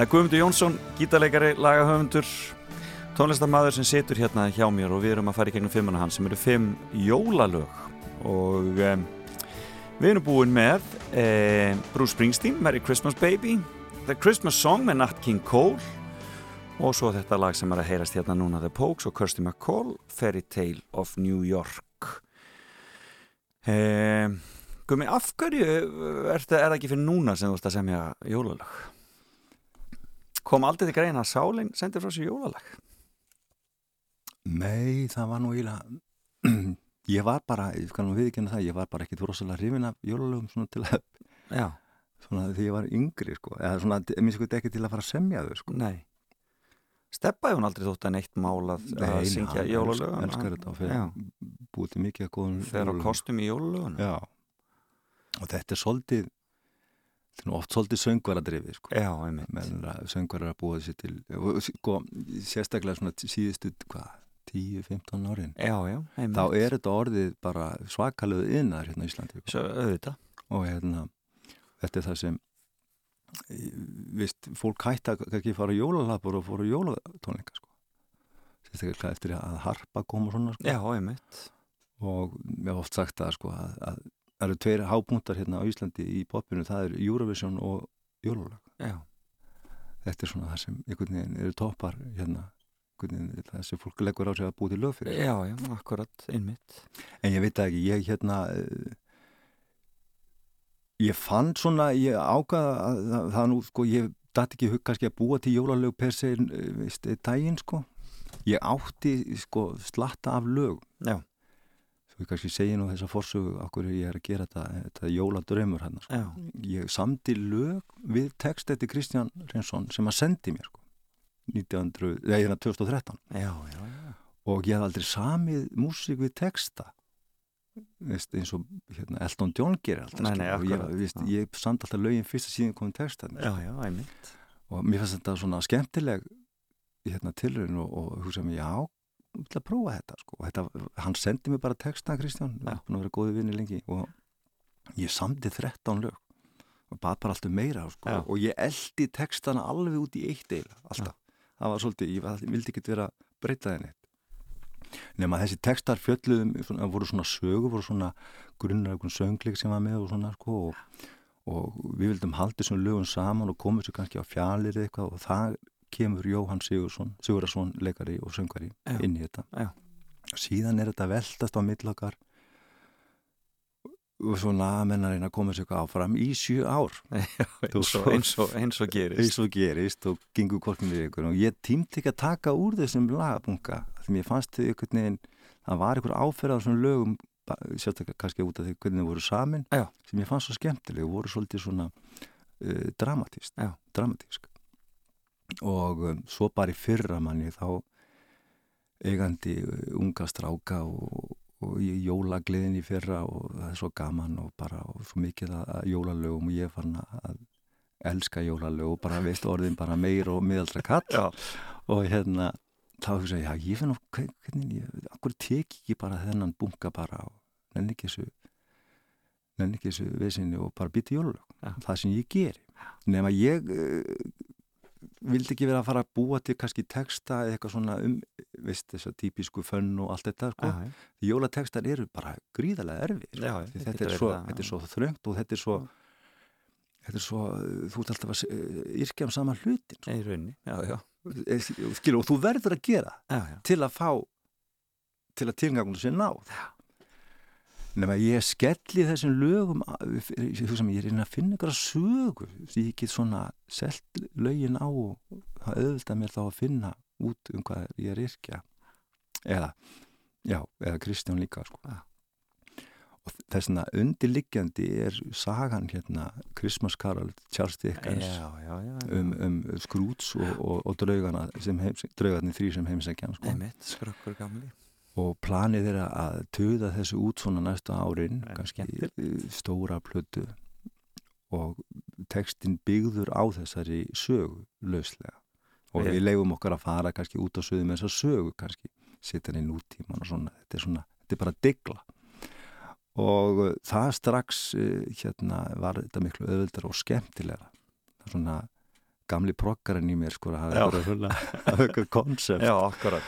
Speaker 1: er Guðmundur Jónsson, gítarleikari, lagahöfundur, tónlistamæður sem situr hérna hjá mér og við erum að fara í gegnum fimmuna hans sem eru fimm jólalög og um, við erum búin með um, Bruce Springsteen, Merry Christmas Baby, The Christmas Song með Nat King Cole og svo þetta lag sem er að heyrast hérna núna The Pogues og Kirsty McCall, Fairy Tale of New York. Um, Gumi, af hverju er, það ekki fyrir núna sem þú ert að semja jólalög? kom aldrei til greina að Sálin sendir frá sér jólalag
Speaker 7: nei, það var nú eiginlega, ég var bara, ég skal nú viðkynna það, ég var bara ekkit rosalega hrifin af jólalögum svona til að,
Speaker 1: Já,
Speaker 7: svona því ég var yngri sko, eða svona, sko ekki til að fara að semja þau sko.
Speaker 1: nei Steppaði hún aldrei þótt að neitt mál að, að
Speaker 7: Nei,
Speaker 1: syngja
Speaker 7: hann
Speaker 1: jólalög
Speaker 7: elskar- elskar þetta og
Speaker 1: Já,
Speaker 7: búið til mikið að góðum
Speaker 1: þegar á kostum í jólalögun
Speaker 7: Já, og þetta er svolítið, þetta er oft svolítið söngvaradrifið sko.
Speaker 1: Já, einmitt.
Speaker 7: Að söngvarar að búa sér til og sko, sérstaklega svona síðustu, hvað, 10-15 árin.
Speaker 1: Já, já,
Speaker 7: þá er þetta orðið bara svakalöðu innar hérna í Íslandi sko.
Speaker 1: Svo auðvitað.
Speaker 7: Og hérna, þetta er það sem vist, fólk hætta ekki að fara á jólalapur og fóra á jólatónleika sko. sérstaklega eftir að harpa kom og svona sko.
Speaker 1: Já, einmitt.
Speaker 7: Og mér hef oft sagt það sko, að, að það eru tveir hápunktar hérna á Íslandi í popinu, það er Eurovision og jólalag. Þetta er svona það sem einhvern veginn eru toppar hérna. Einhvern veginn það sem fólk leggur á sig að búið til lög fyrir.
Speaker 1: Já, já, akkurat, einmitt.
Speaker 7: En ég veit ekki, ég hérna ég fann svona ég ákvaða að það, nú sko ég dætti ekki hug kannski að búa til jólalög per se uh, veist, daginn sko. Ég átti sko slatta af lög.
Speaker 1: Já,
Speaker 7: svo ég kannski segi nú þessa forsögu okkur ég er að gera þetta, þetta jóladrömmur hann sko.
Speaker 1: já,
Speaker 7: ég samdi lög við text eftir Kristján Reynsson sem að sendi mér sko 1900, eða hérna 2013
Speaker 1: já, já, já.
Speaker 7: og ég hef aldrei samið músík við texta veist, eins og hérna, Elton John gerir alltaf
Speaker 1: Nei, nei,
Speaker 7: og ég, veist,
Speaker 1: já.
Speaker 7: ég samt alltaf lögin fyrst að síðan komið texta
Speaker 1: Já, já,
Speaker 7: og mér fannst þetta svona skemmtileg hérna, tilröðin og, og hugsa mér, já, ég ætla að prófa þetta, sko. þetta, hann sendi mér bara texta Kristján, við
Speaker 1: Já.
Speaker 7: erum búin að vera góði vinni lengi og ég samdi 13 lög og bat bara alltaf meira sko.
Speaker 1: Já.
Speaker 7: og ég eldi textana alveg út í eitt eila, alltaf það var svolítið, ég var- vildi ekki vera að breyta þenni nema þessi textar fjölluðum, svona, voru svona sögur voru svona grunnar einhvern söngleik sem var með og svona sko og, og við vildum halda þessum lögum saman og komum sér kannski á fjalir eða eitthvað og það kemur Jóhann Sigurðarsson leikari og söngari
Speaker 1: Já.
Speaker 7: inn í þetta
Speaker 1: Já.
Speaker 7: síðan er þetta veltast á millakar og svo namennar að koma sér eitthvað áfram í sjö ár.
Speaker 1: Eins og, eins og, eins og gerist.
Speaker 7: Eins og gerist og gengur korkinir ykkur. Og ég tímti ekki að taka úr þessum lagabunga því mér fannst þau einhvern veginn það var einhver áferð á þessum lögum sérstaklega kannski út af því hvernig þau voru samin
Speaker 1: Já.
Speaker 7: sem ég fannst svo skemmtileg. Og voru svolítið svona uh, dramatíst dramatísk. Og um, svo bara í fyrra manni þá eigandi uh, unga stráka og, og jólagliðin í fyrra og það er svo gaman og bara og svo mikið að, að jólalögum og ég er farin að elska jólalög og bara veist orðin bara meir og miðaldra kall. Og hérna þá hugsa ég, já ég finn á hvernig ég, akkur tek ekki bara þennan bunga bara og nenni ekki þessu nenni ekki þessu vesinni og bara býta jólulög
Speaker 1: Já.
Speaker 7: það sem ég geri. Nema ég uh, vildi ekki vera að fara að búa til kannski texta eða eitthvað svona um veist þess að típisku fönn og allt þetta sko. Því jólatekstar eru bara gríðarlega erfið sko.
Speaker 1: Já,
Speaker 7: þetta,
Speaker 1: getur
Speaker 7: er svo,
Speaker 1: það,
Speaker 7: þetta er svo þröngt og þetta er svo þetta er svo, uh, þú ert alltaf að uh, yrkja um sama hlutin sko.
Speaker 1: í rauninni, já, já,
Speaker 7: Eh, Skilu, og þú verður að gera til að fá til að tilgangunum sé náð nema ég skelli þessum lögum að- ég ég er inn að finna ykkur sögu því ég get svona selt lögin á og það auðvitað mér þá að finna út um hvað ég er yrkja eða, já, eða Kristján líka sko. Og þessna undirliggjandi er sagan hérna Christmas Carol Charles Dickens
Speaker 1: já, já, já.
Speaker 7: um, um skrúts og, og, og draugana sem heims, draugarnir þrý sem heimsækja sko
Speaker 1: skrökkur gamli
Speaker 7: og planið er að töða þessu út svona næsta árin kannski stóra plötu. Og textin byggður á þessari sögu lauslega. Og
Speaker 1: Við-
Speaker 7: leifum okkar að fara kannski út á sögu með þessa sögu kannski. Setja henni nútíman og svona. Þetta er svona, þetta er bara digla. Og eh, það strax eh, hérna var þetta miklu öðvöldar og skemmtilega það er svona gamli proggarinn í mér sko að hafa eitthvað konsept
Speaker 1: Já, akkurat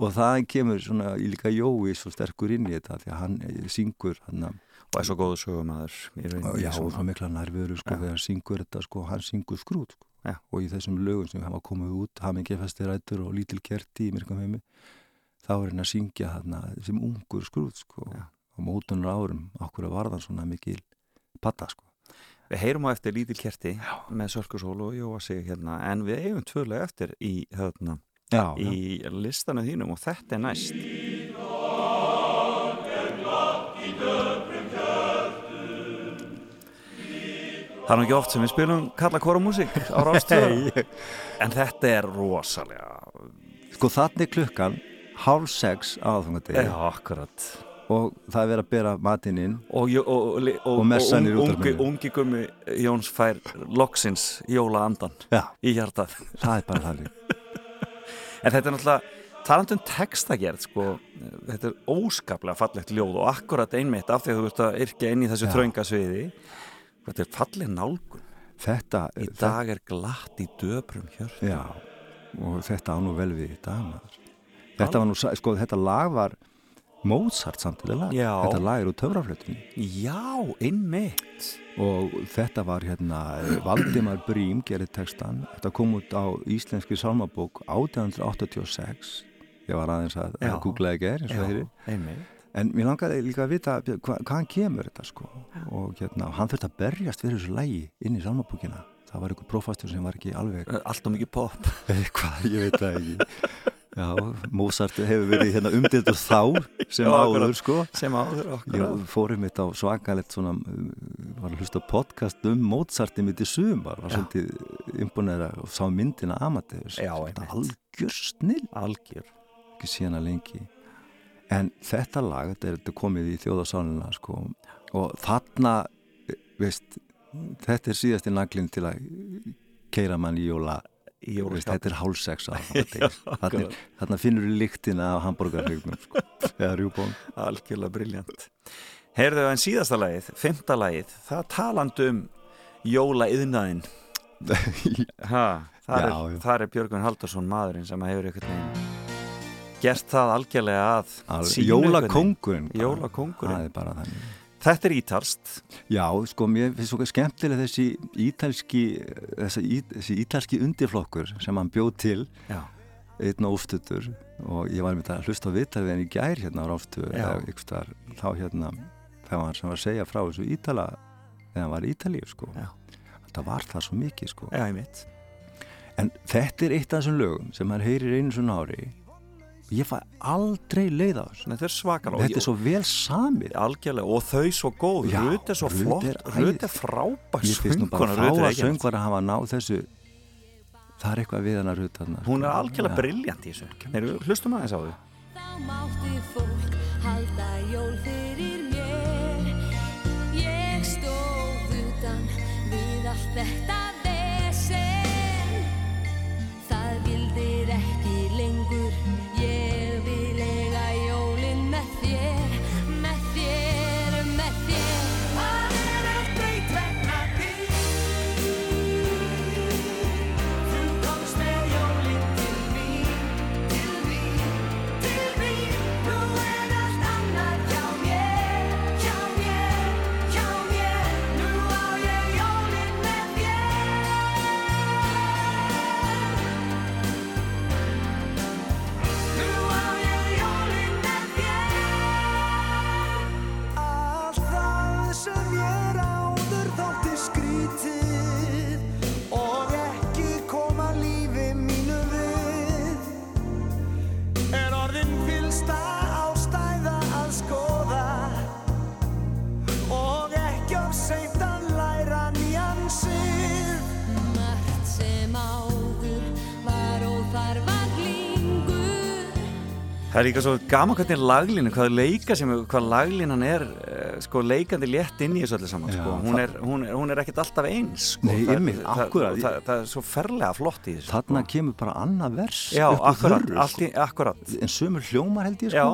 Speaker 7: og það kemur svona líka Jói svo sterkur inn í þetta því að hann eh, syngur hann
Speaker 1: og er svo góðu sögumæður
Speaker 7: já, og það mikla nærveru sko
Speaker 1: Já.
Speaker 7: þegar hann syngur þetta sko, hann syngur skrút sko.
Speaker 1: Já.
Speaker 7: og í þessum lögum sem hafa komið út hamingi festi rættur og lítil kerti í myrkum heimi þá er hann að syngja þarna sem ungur skrút sko
Speaker 1: Já.
Speaker 7: á mótunar árum, okkur var það svona mikil patta sko
Speaker 1: Við heyrum á eftir lítil kerti með Sölkusól og Jóa sig hérna en við eigum tvölega eftir í, hérna,
Speaker 7: já,
Speaker 1: í listanu þínum og þetta er næst. Það er ekki oft sem við spilum kalla kóramúsík á rástöðu en þetta er rosalega
Speaker 7: sko þannig klukkan hálf sex aðfangadegi.
Speaker 1: Já, akkurat.
Speaker 7: Og það er verið að bera matinn inn
Speaker 1: og, og, og, og,
Speaker 7: Og messan í
Speaker 1: ungi,
Speaker 7: útvarpinu.
Speaker 1: ungi gummi Jóns fær loksins jóla andan
Speaker 7: já,
Speaker 1: í hjartað.
Speaker 7: Það er bara þannig
Speaker 1: En þetta er náttúrulega talandum textagerð sko, þetta er óskaplega fallegt ljóð og akkurat einmitt af því að þú ert að yrkja inn í þessu
Speaker 7: Já.
Speaker 1: þröngasviði þetta er falleg nálgun
Speaker 7: þetta,
Speaker 1: í dag er glatt í döprum hjör
Speaker 7: Já, og þetta á nú vel við í dag maður. Þetta var nú, sko, þetta lag var Mozart samtidig lag.
Speaker 1: Já.
Speaker 7: Þetta lag er úr töfraflötunni.
Speaker 1: Já, einmitt
Speaker 7: Og þetta var hérna, Valdimar Brím gerði textan. Þetta kom út á íslenski salmabók 1886. Ég var aðeins að,
Speaker 1: Já.
Speaker 7: að googla ekki er, En mér langaði líka að vita hva, hvaðan kemur þetta, sko. Og hérna, hann þurfti að berjast fyrir þessu lagi inn í salmabókina. Það var einhver prófastur sem var ekki alveg
Speaker 1: Allt og mikið pop
Speaker 7: eitthvað, ég veit það ekki Já, Mozart hefur verið hérna umdildur þá sem
Speaker 1: Já,
Speaker 7: áður sko.
Speaker 1: Sem áður okkur
Speaker 7: Ég fórum mitt á svakalegt svona uh, var að hlusta podcast um Mozarti mitt í sumar, var svolítið imponera og sá myndina Amadeus
Speaker 1: Já, einmitt.
Speaker 7: algjör snill
Speaker 1: Algjör.
Speaker 7: Ekki síðan lengi. En þetta lag, þetta er þetta komið í þjóðasálina sko. Og þarna, eh, veist þetta er síðasti naglinn til að keira mann í jóla
Speaker 1: í jólaskap.
Speaker 7: þetta er
Speaker 1: Já,
Speaker 7: þarna, finnur þú lyktina af hambúrgarregnum sko, eða rjúbón
Speaker 1: Algjörlega briljant Heyrðu en síðasta lagið, fymta lagið það talandi um jóla yðnaðinn ha, þar,
Speaker 7: Já,
Speaker 1: er,
Speaker 7: já.
Speaker 1: þar er Björgun Haldursson maðurinn sem hefur einhvern veginn gert það algjörlega að sínu einhvern veginn.
Speaker 7: Jólakongurinn
Speaker 1: Þetta er ítalst
Speaker 7: Já, sko, mér finnst svo skemmtilega þessi ítalski þessi, þessi ítalski undirflokkur sem hann bjóð til.
Speaker 1: Já.
Speaker 7: einn og oftutur og ég var með þetta að hlusta á viðtalið en í gær hérna á oftu þá hérna það var sem var að segja frá þessu ítala þegar hann var í Ítalíu sko.
Speaker 1: Já.
Speaker 7: það var það svo mikið sko.
Speaker 1: Já, ég veit
Speaker 7: en þetta er eitt af þessum lögum sem maður heyrir einu svona ári ég fæ aldrei leið á þessu.
Speaker 1: Þetta er svakal
Speaker 7: þetta er svo vel samið.
Speaker 1: Algjörlega, og þau svo góð, Rut er svo flott.
Speaker 7: er
Speaker 1: Rut er frábær
Speaker 7: ég finnst nú bara fá að söngvar að hafa náð þessu. Það er eitthvað við hann að ruta hann
Speaker 1: Hún er algjörlega briljant í þessu. Heyrðu, Hlustum aðeins á þau.
Speaker 10: Þá mátti fólk halda jól fyrir mér. Ég stóð utan við allt þetta Það
Speaker 8: er
Speaker 1: líka svo gaman hvernig laglínu, hvað leika sem, hvað laglínan er eh, sko leikandi létt inn í þessu öllu saman
Speaker 7: Já,
Speaker 1: sko. hún,
Speaker 7: það-
Speaker 1: er, hún, er, hún er ekkert alltaf eins sko.
Speaker 7: Nei,
Speaker 1: það,
Speaker 7: einmitt,
Speaker 1: það, það, það, það er svo ferlega flott í þessu
Speaker 7: þarna
Speaker 1: sko.
Speaker 7: kemur bara annað vers
Speaker 1: Já, akkurat,
Speaker 7: þurru,
Speaker 1: allt í, akkurat
Speaker 7: en sömur hljómar held ég sko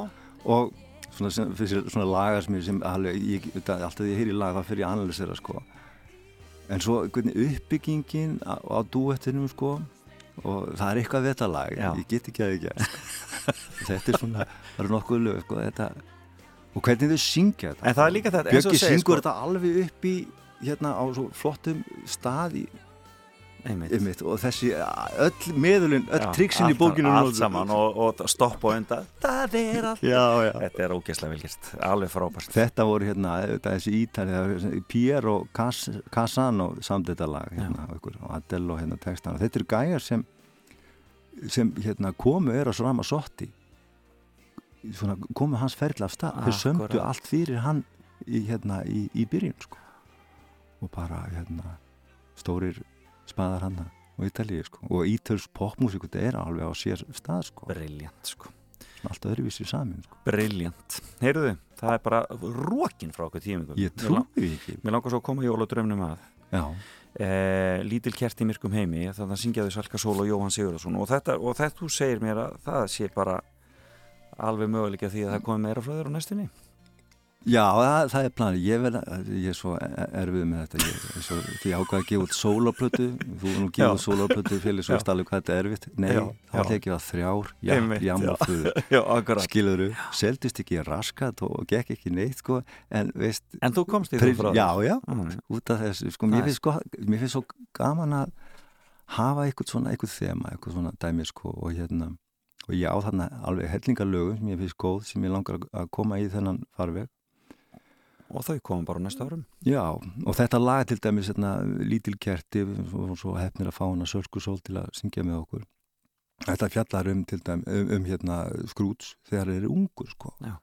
Speaker 7: og svona, sem, fyrir svona lagar sem, ég- sem alveg, ég, það, alltaf því ég heyri lag þá fyrir að analysera sko en svo hvernig uppbyggingin á, á dúettinum sko og það er eitthvað þetta lag
Speaker 1: Já.
Speaker 7: ég get ekki að það sko. þetta er svona, það eru nokkuð lög sko, þetta, og hvernig þau syngja þetta
Speaker 1: En það er líka þetta,
Speaker 7: Björki syngur
Speaker 1: sko.
Speaker 7: þetta alveg upp í hérna á svo flottum stað í
Speaker 1: Einmitt.
Speaker 7: Einmitt, og þessi öll meðulinn, öll triksin í bókinu
Speaker 1: allt saman og, og stopp og undan. Það er allt
Speaker 7: Já, já.
Speaker 1: þetta er ógeðslega velgjast, alveg frábært.
Speaker 7: Þetta voru hérna, þetta, þessi ítali Piero Cas Casano samt þetta lag hérna, og, og Adele og hérna textana. Þetta eru gæjar sem sem hérna komu er á Rama Sotti. Svona, komu hans ferli af stað, þeir sömdu allt fyrir hann í, hérna, í, í byrjun sko. og bara hérna stórir spaðar hann og Ítalíu sko. og ítölsk popmusík þetta er alveg á sér stað sko.
Speaker 1: briljant sko
Speaker 7: allt öðruvísi samin sko.
Speaker 1: briljant, heyrðu það er bara rókin frá okkur tímingum
Speaker 7: Ég trúi ekki.
Speaker 1: mér langar svo að koma jóladröfnum að
Speaker 7: Já.
Speaker 1: Eh, lítil kert í myrkum heimi þannig að syngjaðu Salka Sól og Jóhann Sigurðarsson og þetta, og þetta þú segir mér að það sé bara alveg möguleika því að það komi meira frá þér á næstunni
Speaker 7: Já, það, það er planið, ég, ég er svo erfið með þetta, ég, svo, því ákvað að gefa út sólarplötu, þú nú gefa út sólarplötu fyrir svo alveg hvað þetta er erfitt, nei,
Speaker 1: Já,
Speaker 7: þá ætla
Speaker 1: já.
Speaker 7: að þrjár, já,
Speaker 1: Einmitt,
Speaker 7: jam
Speaker 1: já.
Speaker 7: og föður,
Speaker 1: Já, akkurat.
Speaker 7: skilur þú, seldist ekki raskat og gekk ekki neitt, sko, en veist,
Speaker 1: En þú komst í það frá þér?
Speaker 7: Já, já,
Speaker 1: Mm.
Speaker 7: út af þessu, sko, mér finnst, sko, mér finnst svo gaman að hafa eitthvað svona, eitthvað þema, eitthvað svona dæmi, sko, og hérna, og ég á þarna alveg hellingarlögum sem ég finnst góð, sem ég langar að koma í þennan farveg
Speaker 1: og þau komum bara næsta árum.
Speaker 7: Já, og þetta lag til dæmis hérna, lítil kerti og svo hefnir að fá hana Sölkusól til að syngja með okkur. Þetta fjallar um, til dæmis, um, um hérna, skrúts þegar þeir eru ungur sko.
Speaker 1: Já.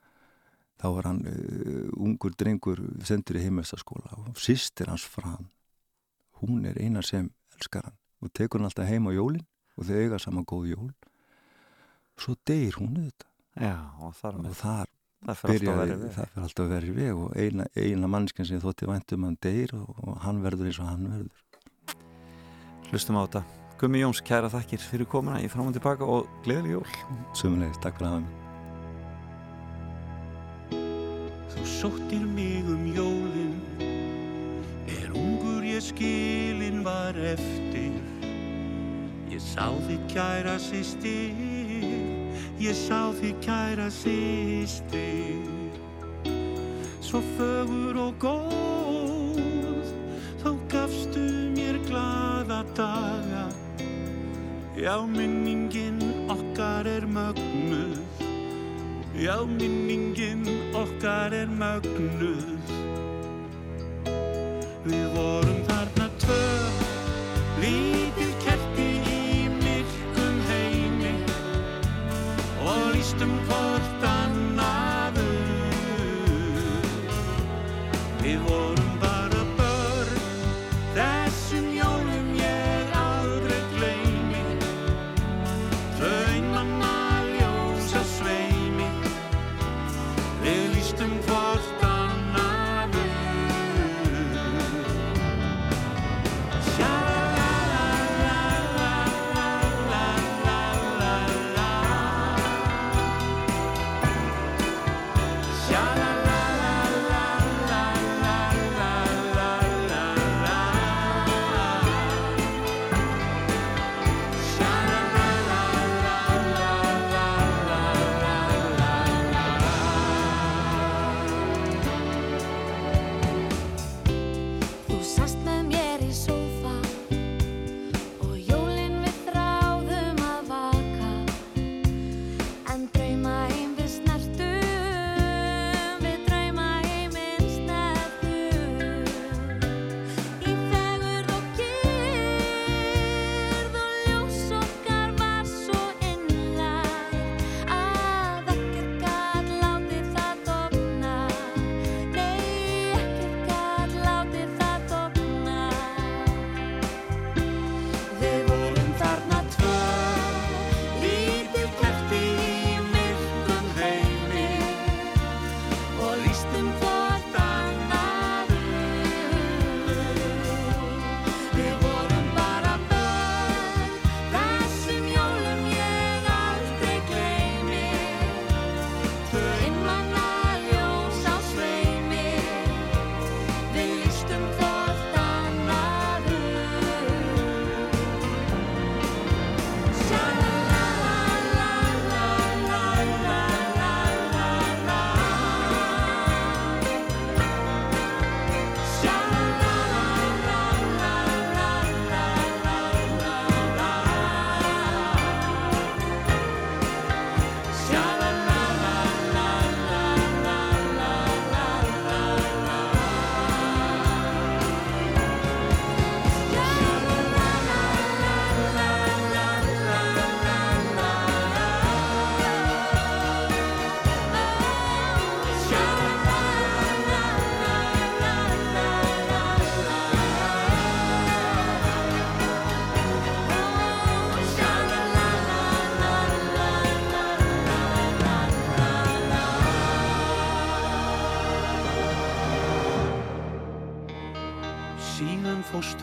Speaker 7: þá var hann uh, ungur drengur sendur í heimestaskóla og sýstir hans fram hún er eina sem elskar hann og tekur hann alltaf heim á jólin og þau eiga saman góð jól. Svo deyr hún þetta
Speaker 1: Já, og þar,
Speaker 7: og þar
Speaker 1: Það fer alltaf
Speaker 7: fer alltaf verið veg og eina, eina mannskinn sem þótti væntum hann deyr og, og hann verður eins og hann verður.
Speaker 1: Hlustum á þetta. Gummi Jóns, kæra þakkir fyrir komuna í fram og tilbaka og gleðileg jól.
Speaker 7: Sumulegis, takk fyrir að hafa
Speaker 11: Þú sóttir mig um jólin Er ungur ég skilin var eftir. Ég sá þig kæra sýstir Ég sá þig kæra sýstir Svo fögur og góð. Þá gafstu mér glaða daga. Já, minningin okkar er mögnuð. Já, minningin okkar er mögnuð. Við vorum þarna tvö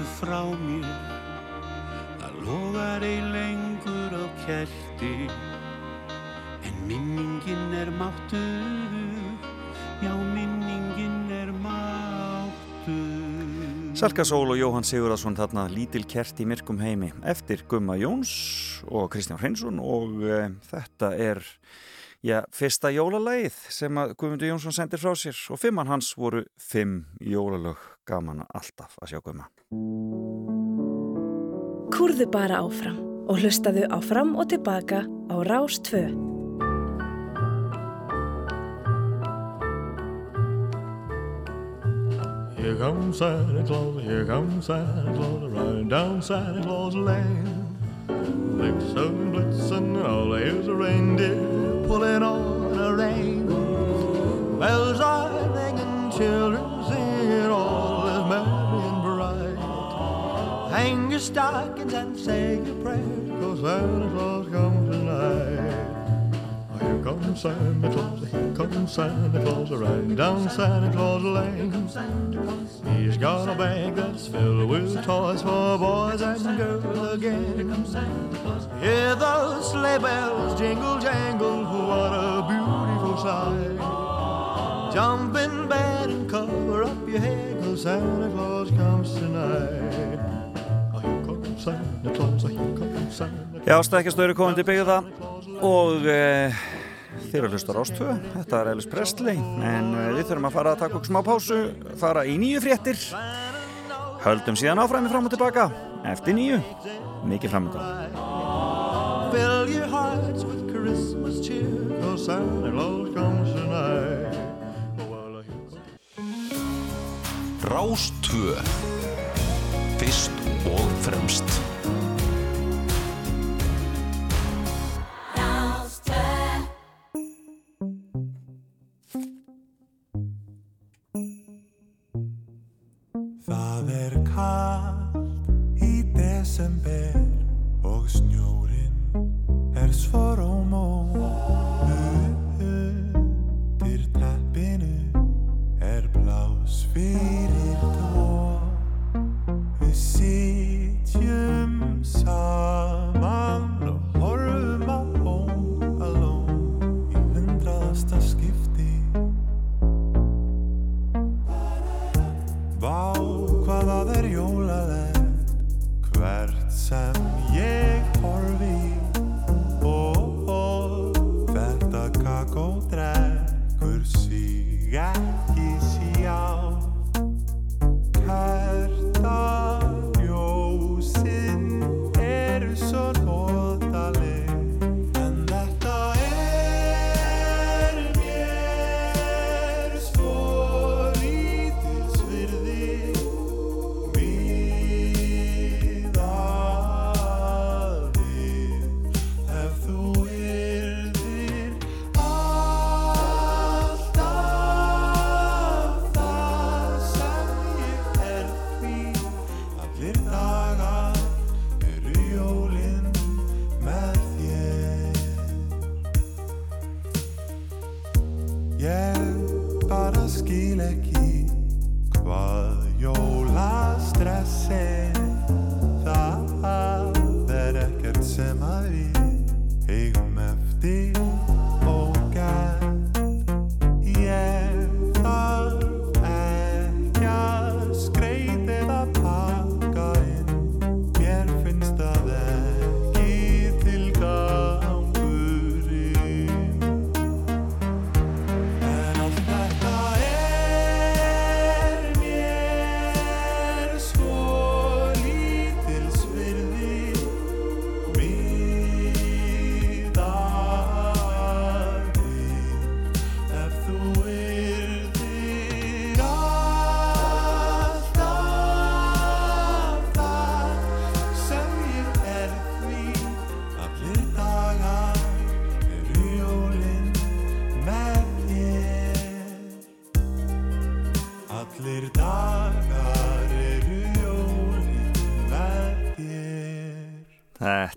Speaker 11: Fórstu frá mér. Það logar ei lengur á kerti En minningin er máttu Já, minningin er máttu
Speaker 1: Salka Sól og Jóhann Sigurðarsson þarna lítil kert í myrkum heimi. Eftir Gumma Jóns og Kristján Hreinsson og e, þetta er já, fyrsta jólalagið sem að Guðmundur Jónsson sendir frá sér. Og fimmann hans voru fimm jólalög. Gaman alltaf að sjá Gumma.
Speaker 12: Kúrðu bara áfram og hlustaðu áfram og tilbaka á Rás 2.
Speaker 13: Here comes Santa Claus, here comes Santa Claus, riding down Santa Claus Lane. Blitzen, blitzen, all here's a reindeer pulling on a rein. Bells are ringing, children singing, all Hang your stockings and say your prayers, cause Santa Claus comes tonight. Here comes Santa Claus, here comes Santa Claus, riding down Santa Claus Lane. He's got a bag that's filled with toys for boys and girls again. Hear those sleigh bells jingle jangle, what a beautiful sight. Jump in bed and cover up your head, cause Santa Claus comes tonight.
Speaker 1: Já, stækjastöru komandi byggða og e, Þeir eru hlustar ástöðu, þetta er Elvis Presley en eh, við þurfum að fara að taka okkur smá pásu fara í nýju fréttir. Höldum síðan áfram í fram og tilbaka eftir nýju, mikið framöndan
Speaker 13: Fill your hearts with Christmas cheer Cause Santa Claus comes tonight.
Speaker 14: Rástvö Fyrst fremst.
Speaker 5: Það er kallt í desember og snjórin er svo rómó Undir teppinu er blás fyrir tvo. Við sitjum saman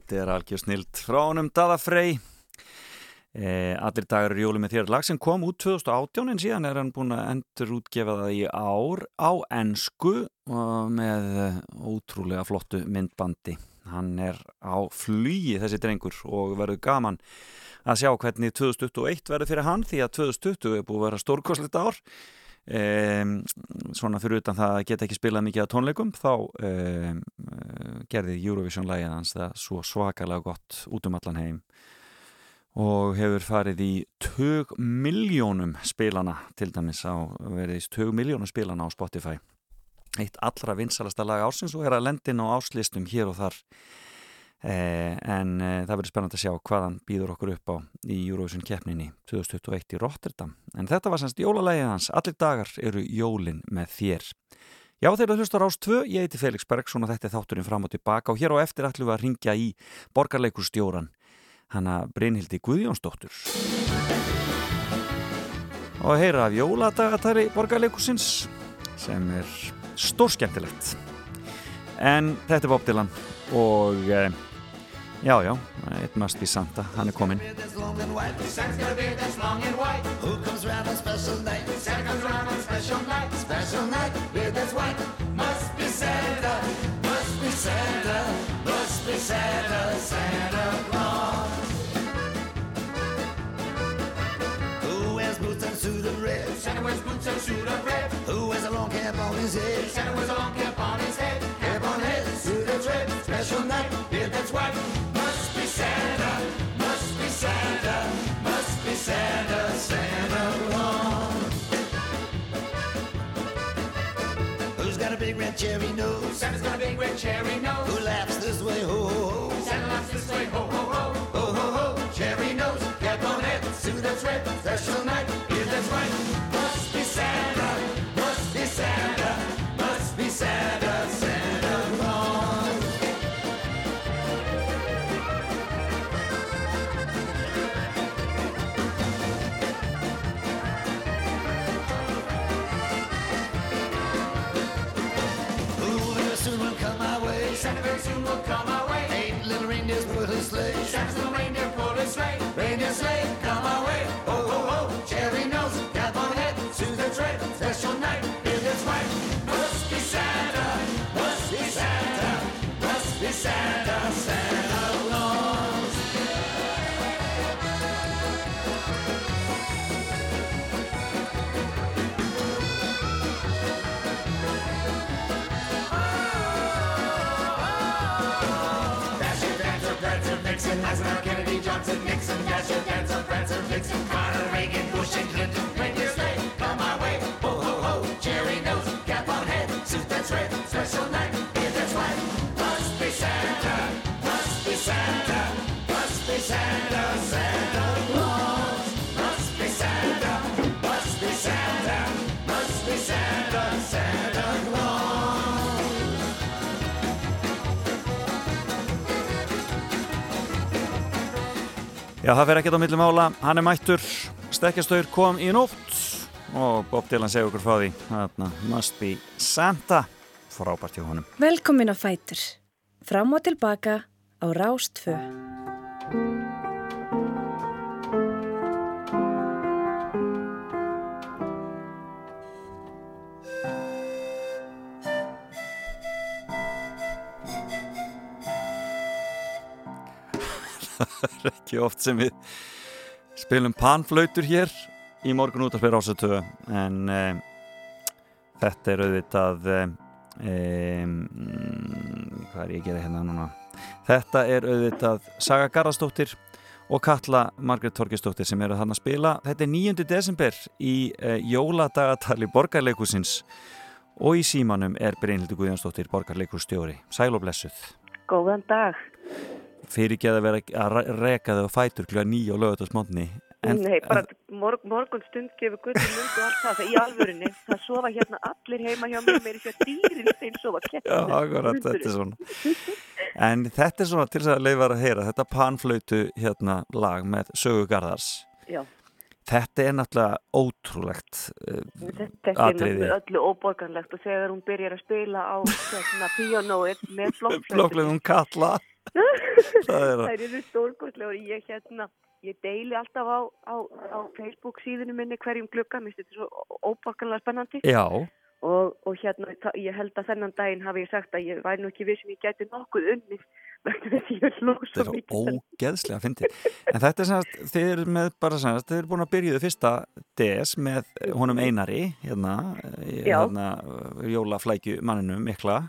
Speaker 5: Þetta er
Speaker 1: algjör snild frá honum Dada Frey. Eh, Allir dagar eru jólum með þér. Lag sem kom út 2018 en síðan er hann búin að endur útgefa það í ár á ensku og með ótrúlega flottu myndbandi. Hann er á flugi þessi drengur og verður gaman að sjá hvernig 2021 verður fyrir hann því að 2020 er búið að vera stórkoslegt ár Um, svona fyrir utan það að geta ekki spilað mikið á tónleikum þá um, gerði Eurovision lægið hans það svo svakalega gott út um allan heim og hefur farið í tög miljónum spilana til dæmis á verið í tög miljónum spilana á Spotify. Eitt allra vinsalasta lag ársins og er að lendin á áslistum hér og þar en eh, það verður spennandi að sjá hvað hann býður okkur upp á í Eurovision keppninni 2021 í Rotterdam. En þetta var semst jólalægið hans. Allir dagar eru jólin með þér. Já þeir eru hlustar ás 2 ég heiti Felix Bergsson og þetta er þátturinn fram og tilbaka. Og hér á eftir ætlum við að ringja í borgarleikurstjóran hanna Brynhildi Guðjónsdóttur. Og heyra af jóladagatari borgarleikursins sem er stórskemmtilegt en þetta er Bob Dylan og eh, já já, it must be Santa hann er
Speaker 8: night? Santa wears boots and suit of red? Who wears a long cap on his head? Santa wears a long cap on his head, Santa's got a big red cherry nose. Who laughs this way, ho ho. Santa laughs this way, ho. Ho ho come on.
Speaker 1: Já, það fer ekkert á milli mála, hann er mættur, stekkjastaur kom í nótt og Bob Dylan segir okkur frá því, þarna, must be Santa, frábært hjá honum.
Speaker 12: Velkomin á Fætur. Fram og tilbaka á Rástfö.
Speaker 1: Það er ekki oft sem við spilum panflautur hér í morgun út af fyrir ásötu en e, þetta er auðvitað e, hvað er ég að gera hérna núna þetta er auðvitað Saga Garðarsdóttir og Katla Margrét Torkistóttir sem eru hann að spila þetta er 9. desember í e, jóladagatali borgarleikusins og í símanum er Brynhildur Guðjónsdóttir borgarleikustjóri Sæl og blessuð
Speaker 15: Góðan dag.
Speaker 1: Fyrir ekki að vera að re- reka þau á fætur kljóða nýja og lögutasmotni
Speaker 15: Nei, bara mor morgun stund gefur gull í mundu og allt það, það í alvörunni. Það sofa hérna allir heima hjá mér, mér er ekki að dýrin þeim sofa.
Speaker 1: Já, akkurat, þetta er svona En þetta er svona til þess að leifar að heyra þetta panflautu hérna lag með sögugarðars
Speaker 15: Já,
Speaker 1: Þetta er náttúrulega ótrúlegt uh,
Speaker 15: þetta er
Speaker 1: atriði
Speaker 15: náttúrulega öllu óborganlegt og þegar hún byrjar að spila á hérna, píanóið með flokkflötu.
Speaker 1: Blokklegum kalla Það er að
Speaker 15: eru stórkostlega og ég hérna, ég deili alltaf á, á, á Facebook síðinu minni hverjum glugga, mér finnst þetta svo óborganlega spennandi.
Speaker 1: Já,
Speaker 15: Og, og hérna, ég held að þennan daginn hafi ég sagt að ég væri nú ekki vissum ég gæti nokkuð að hlók
Speaker 1: þetta er ógeðslega fyndið. En þetta er semast, þeir eru með bara semast, þeir eru búin að byrjuðu fyrsta DS með honum Einari hérna, hérna jólaflækju manninum mikla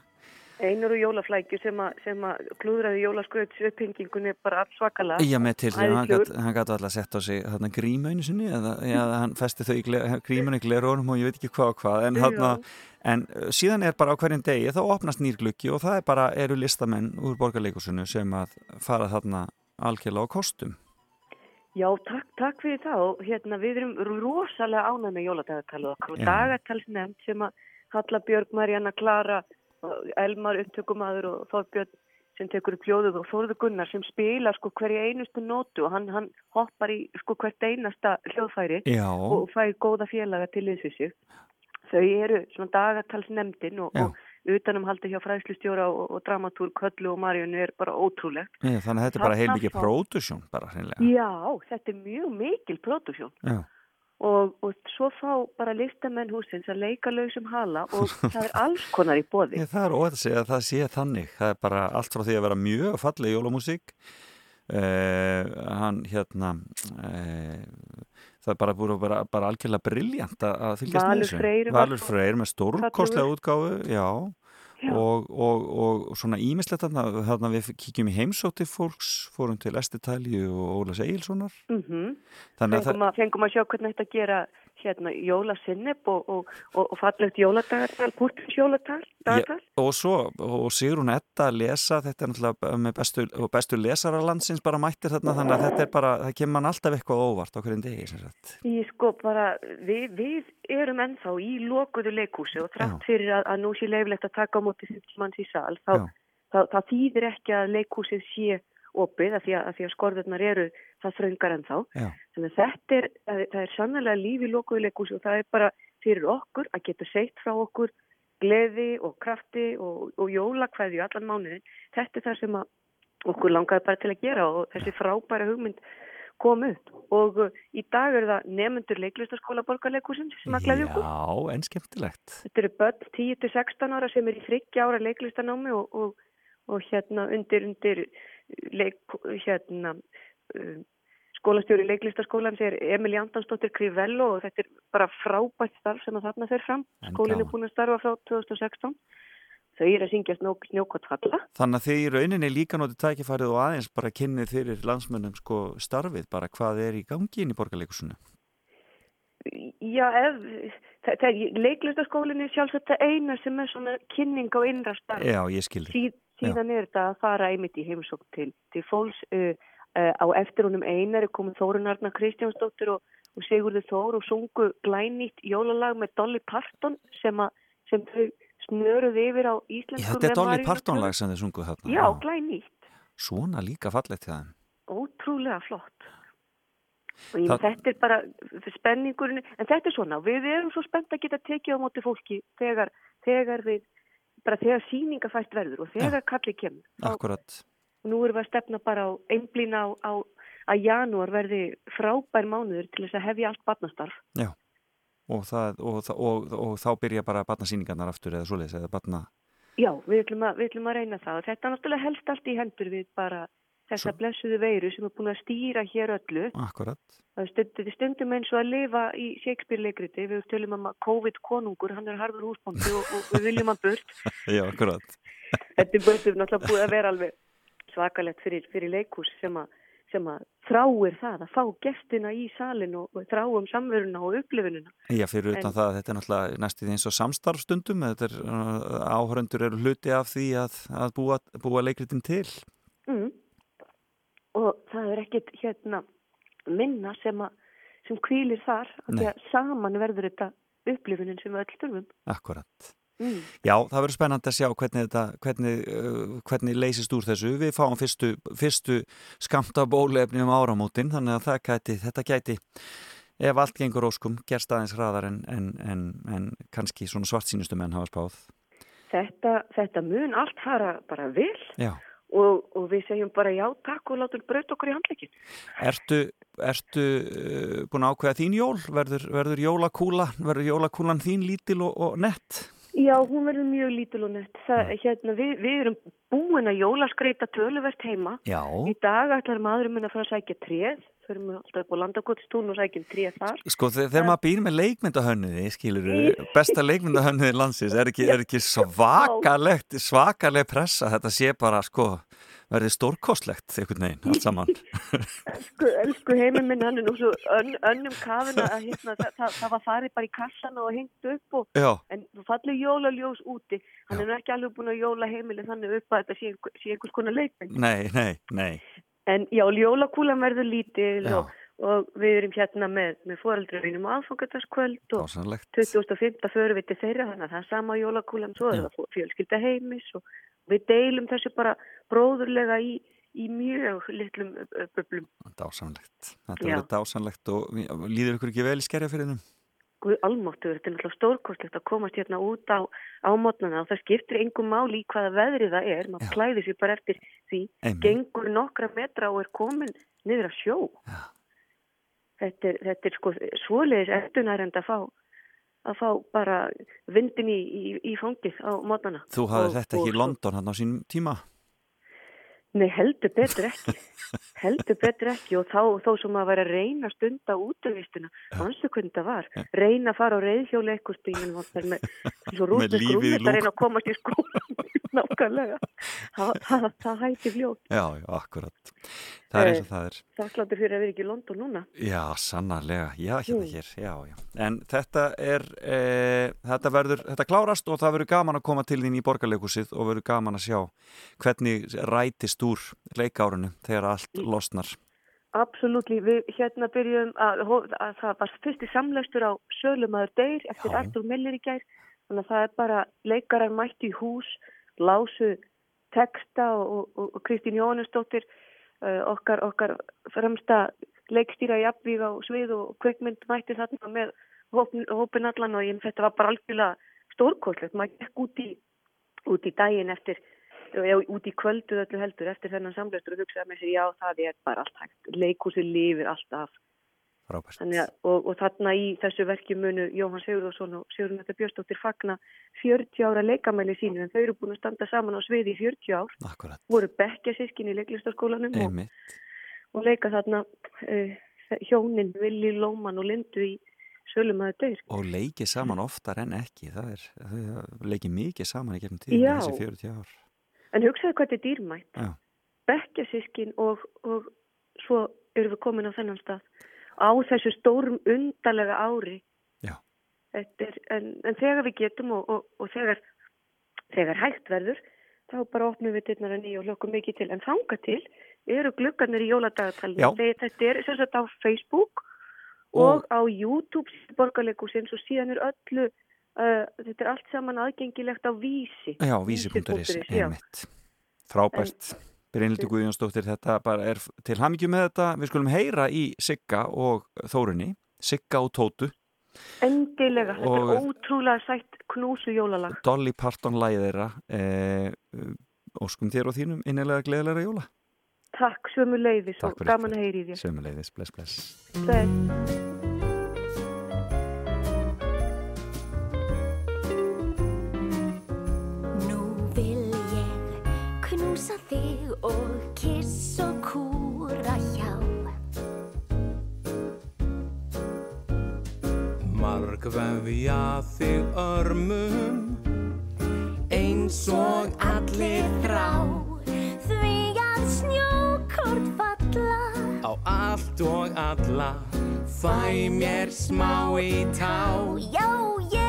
Speaker 15: Einar og jólaflækju sem að, sem að klúðraði jólaskröðs upphengingunni bara allt svakalega.
Speaker 1: Já, með til því að hann gæti alltaf sett á sig þarna grímu einu sinni eða já, hann festi þau í í glerónum og ég veit ekki hvað og hvað en, þarna, en uh, síðan er bara á hverjum degi þá opnast nýr gluggi og það er bara eru listamenn úr borgarleikusinu sem að fara þarna algjörlega á kostum
Speaker 15: Já, takk, takk fyrir og hérna við erum rosalega ánægð með jóladagatalið okkar og
Speaker 1: Já.
Speaker 15: dagatalsnefnd sem að Halla Björg, Marjana Klara, Elmar upptökumadur og Þorbjörn sem tekur upp hljóðuð og Þórður Gunnar sem spila sko hverja einustu nótu og hann, hann hoppar í sko hvert einasta hljóðfæri
Speaker 1: Já.
Speaker 15: og fær góða félaga til liðs við sig. Þau eru svona dagatalsnefndin og, og utanumhaldi hjá fræðslustjóra og, og dramatúr Köllu og Marjanu er bara ótrúlegt.
Speaker 1: Já, þannig að þetta er bara heilmikið pródusjón bara hreinlega
Speaker 15: Já, þetta er mjög mikil pródusjón
Speaker 1: Já.
Speaker 15: Og, og svo fá bara listamenn húsins að leika lausum hala og það er alls konar í bóði.
Speaker 1: Ég, það er óætt að það sé þannig það er bara allt frá því að vera mjög falleg jólamúsík uh, hann hérna uh, það er bara bara, bara algjörlega briljant að fylgjast með þessu Valur Freyr með stórkostlega útgáfu Já. Og, og, og svona ímislegt þarna, þarna við kíkjum í heimsóti fólks fórum til Estitælju og Ólas Egilssonar.
Speaker 15: Mm
Speaker 1: að
Speaker 15: fengum, að, fengum að sjá hvernig þetta gera hérna jólasinneb og, og, og, og fallegt jóladagatal, púrtins jóladagatal.
Speaker 1: Já, og svo, og Sigrún Edda lesa, þetta er náttúrulega með bestu, bestu lesara landsins bara mættir þarna, þannig að þetta er bara, það kemur mann alltaf eitthvað óvart á hverjum degi, sem sagt.
Speaker 15: Í sko bara, við, við erum ennþá í lokuðu leikhúsi og þrátt fyrir að, að nú sé leiflegt að taka á móti 50 manns í sal, þá, þá, þá þýðir ekki að leikhúsið sé opið af því að, að, því að skorðurnar eru það þröngar en þá. Þannig að þetta er, það, það er sannlega líf í lokuðu leikhúsi og það er bara fyrir okkur að geta seitt frá okkur gleði og krafti og, og jólakvæði allan mánuðin. Þetta er það sem að okkur langaði bara til að gera og þessi frábæra hugmynd kom upp og uh, í dag er það nefnendur leiklistaskóla borgarleikusins sem að gleði okkur.
Speaker 1: Já, en skemmtilegt.
Speaker 15: Þetta eru börn 10-16 ára sem er í 30 ára leiklistanámi og, og, og hérna undir, undir leik, hérna um, skólastjóri leiklistaskólan er Emil Jandansdóttir Krivello og þetta er bara frábært starf sem að þarna fer fram. Skólinn er búin að starfa frá 2016. Þau eru að syngja snók, snjókott falla.
Speaker 1: Þannig að í rauninni líka notið tækifærið og aðeins bara kynnið fyrir landsmönnum sko starfið, bara hvað er í gangi inn í borgarleikusinu.
Speaker 15: Já, ef, það, það, leiklistaskólinn er sjálfsagt það eina sem er svona kynning á innra starf.
Speaker 1: Já, ég skilði.
Speaker 15: Síð, síðan er þetta að fara einmitt í heimsókn til, til fólks uh, uh, á eftir honum einar er komið Þórun Arna Kristjánsdóttir og, og Sigurður Þór og sungu glænýtt jólalag með Dolly Parton sem, a, sem þau snöruð yfir á íslensku
Speaker 1: Já, þetta er Dolly Parton lag sem þið sunguð þarna.
Speaker 15: Já, glænýtt,
Speaker 1: Svona líka fallegt það.
Speaker 15: ótrúlega flott og ég,
Speaker 1: Það-
Speaker 15: þetta er bara spenningurinn, en þetta er svona við erum svo spennt að geta tekið á móti fólki þegar, þegar við bara þegar síninga fæst verður og þegar kallið kemur
Speaker 1: Akkurat.
Speaker 15: nú erum við að stefna bara á einblína á, á að janúar verði frábær mánuður til þess að hefja allt barnastarf.
Speaker 1: Já. Og, það, og, og, og þá byrja bara barnasýningarnar aftur eða svoleiðis eða barna...
Speaker 15: Já, við ætlum, að, við ætlum að reyna það og þetta er náttúrulega helst allt í hendur við bara þessa blessuðu veiru sem er búin að stýra hér öllu.
Speaker 1: Akkurat.
Speaker 15: Það stund, þetta er stundum eins og að lifa í Shakespeare-leikriti. Við tölum um að COVID-konungur, hann er harður húsbóndi og, og við viljum hann burt.
Speaker 1: Já, akkurat.
Speaker 15: Þetta er náttúrulega búið að vera alveg svakalegt fyrir, fyrir leikhús sem að, sem að þráir það að fá gestina í salin og, og þráum samveruna og upplifununa.
Speaker 1: Já, fyrir utan
Speaker 15: En-
Speaker 1: það að þetta er náttúrulega næstu því eins og samstarfstundum, þetta er uh, áhöröndur eru hluti af því að, að búa, búa leikritin til.
Speaker 15: Mm. Og það er ekkit hérna minna sem, að, sem kvílir þar af því að saman verður þetta upplifunin sem við öll þurfum.
Speaker 1: Akkurat.
Speaker 15: Mm.
Speaker 1: Já, það verður spennandi að sjá hvernig, þetta, hvernig, uh, hvernig leysist úr þessu. Við fáum fyrstu, fyrstu skamta bólefni um áramótin, þannig að gæti, þetta gæti, ef allt gengur óskum, gerst aðeins hraðar en, en, en, en kannski svona svart sínustu menn hafa spáð.
Speaker 15: Þetta, þetta mun allt fara bara vel
Speaker 1: Já.
Speaker 15: Og, og við segjum bara já takk og látum braut okkur í handleikin.
Speaker 1: Ertu, ertu uh, búin að ákveða þín jól? Verður, verður jólakúla, verður jólakúlan þín lítil og, og nett?
Speaker 15: Já, hún verður mjög lítil og nett. Það, hérna, við, við erum búin að jólaskreita töluvert heima.
Speaker 1: Já.
Speaker 15: Í dag ætlar maðurinn minn að fara að sækja tréð. Förum við alltaf upp á landakotstún og sækjum tréð þar.
Speaker 1: Sko þegar, maður býr með leikmyndahönnuði, skilur besta leikmyndahönnuði landsins, er ekki, er ekki svakalegt, svakaleg pressa, þetta sé bara, sko, verði stórkostlegt, einhvern veginn, allt saman.
Speaker 15: Elsku, elsku heiminn minn, hann er nú svo ön, önnum kafin að hérna, það, það, það var farið bara í kassan og hengt upp og, en þú fallið jólaljós úti. Hann er nú ekki alveg búin að jóla heimilið þannig upp að þetta sé, sé einhvers konar leikmynd.
Speaker 1: Nei, nei, nei.
Speaker 15: En já, jólakúlan verður lítil og, og við erum hérna með, með foreldröfinum aðfangadagskvöld og
Speaker 1: Dásanlegt.
Speaker 15: 25. förum við til þeirra þannig að það er sama jólakúlan svo er það fjölskylda heimis og við deilum þessu bara bróðurlega í, í mjög litlum böblum.
Speaker 1: Dásanlegt. Þetta
Speaker 15: Já.
Speaker 1: verður dásanlegt og líður ykkur ekki vel í skerjafyrinum?
Speaker 15: Guð almáttur, þetta er náttúrulega stórkostlegt að komast hérna út á, á mótnana og það skiptir engum máli í hvaða veðri það er, maður klæði sér bara eftir því,
Speaker 1: Einmitt.
Speaker 15: gengur nokkra metra og er komin niður að sjó. Þetta er, þetta er sko svoleiðis eftirnærend að fá að fá bara vindin í, í, í fangið á mótnana.
Speaker 1: Þú hafði
Speaker 15: Og-
Speaker 1: þetta ekki
Speaker 15: og
Speaker 1: í London hann á sínum tíma?
Speaker 15: Nei, heldur betur ekki. heldur betur ekki og þá, þó sem að vera að reyna stunda útvistuna, manstu hvernig það var. Reyna að fara á reyðhjóli eitthvað stíðin og það með svo rútið skrúmið að reyna að komast í skólan. Nákvæmlega. Það, það, það hætti fljótt.
Speaker 1: Já, já, akkurat. Það er eins og
Speaker 15: Eh,
Speaker 1: það er.
Speaker 15: Þakkláttur fyrir að vera ekki í London núna.
Speaker 1: Já, sannarlega, já, hérna hér, já, já. En þetta er, e, þetta verður, þetta klárast og það verður gaman að koma til þín í borgarleikusið og verður gaman að sjá hvernig rætist úr leikárunu þegar allt losnar.
Speaker 15: Absolutt, við hérna byrjum að, að það var fyrsti samlæstur á Sölumæður Deyr eftir
Speaker 1: Já.
Speaker 15: Artur Miller í gær þannig að það er bara leikarar mættu í hús lásu texta og, og, og Kristín Jóhannesdóttir uh, okkar, okkar fremsta leikstýra í Abvíð á svið og kveikmynd mætti þarna með hópin, hópin allan og ég, þetta var bara algjörlega stórkostlegt, maður gekk út í út í daginn eftir út í kvöldu öllu heldur eftir þennan samlæstur og hugsaði með sér já það er bara allt hægt. Leikúsi lifir alltaf að, og, og þarna í þessu verki munu Jóhann Sigurðarsson og Sigurðun Þetta Björnsdóttir fagna 40 ára leikamæli sínu en þau eru búin að standa saman á sviði í 40 ár.
Speaker 1: Akkurat.
Speaker 15: voru bekkjasískin í leiklistaskólanum og, og leika þarna uh, hjónin Vili Lóman og Lindu í
Speaker 1: Og leikið saman oftar en ekki, það er, þau leikið mikið saman í tíðin
Speaker 15: Já.
Speaker 1: þessi 40 ár.
Speaker 15: En hugsaðu hvað þetta er dýrmætt
Speaker 1: Já.
Speaker 15: bekkjasískin og, og svo erum við komin á þennan stað. Á þessu stórum undarlega ári. Er, en, en þegar við getum og, og, og þegar, þegar hægt verður þá bara opnum við dittnar að nýja og hlökkum mikið til. En þanga til eru gluggarnir í. Þegar þetta er sem sagt á Facebook og, á YouTube borgarleikusins og síðan er öllu þetta er allt saman aðgengilegt á vísi
Speaker 1: Já, vísi.is, einmitt. Frábært. Brynildur Guðjónsdóttir, þetta bara er til hamingju með þetta. Við skulum heyra í Sigga og Þórunni, Sigga og Tótu,
Speaker 15: Endilega, þetta er ótrúlega sætt knúsu jólalag
Speaker 1: Dolly Parton lægið þeirra. Eh, óskum þér og þínum innilega gleðilega jóla.
Speaker 15: Takk sömu leiðis
Speaker 1: Takk
Speaker 15: og gaman að heyri í þér
Speaker 1: Sömuleiðis, bless, bless.
Speaker 15: Bless.
Speaker 10: Þig og kiss og kúra hjá.
Speaker 16: Marg vefja þig örmum eins og allir þrá.
Speaker 10: Því að snjókort falla.
Speaker 16: Á allt og alla fæ mér smá í tá.
Speaker 10: Já, ég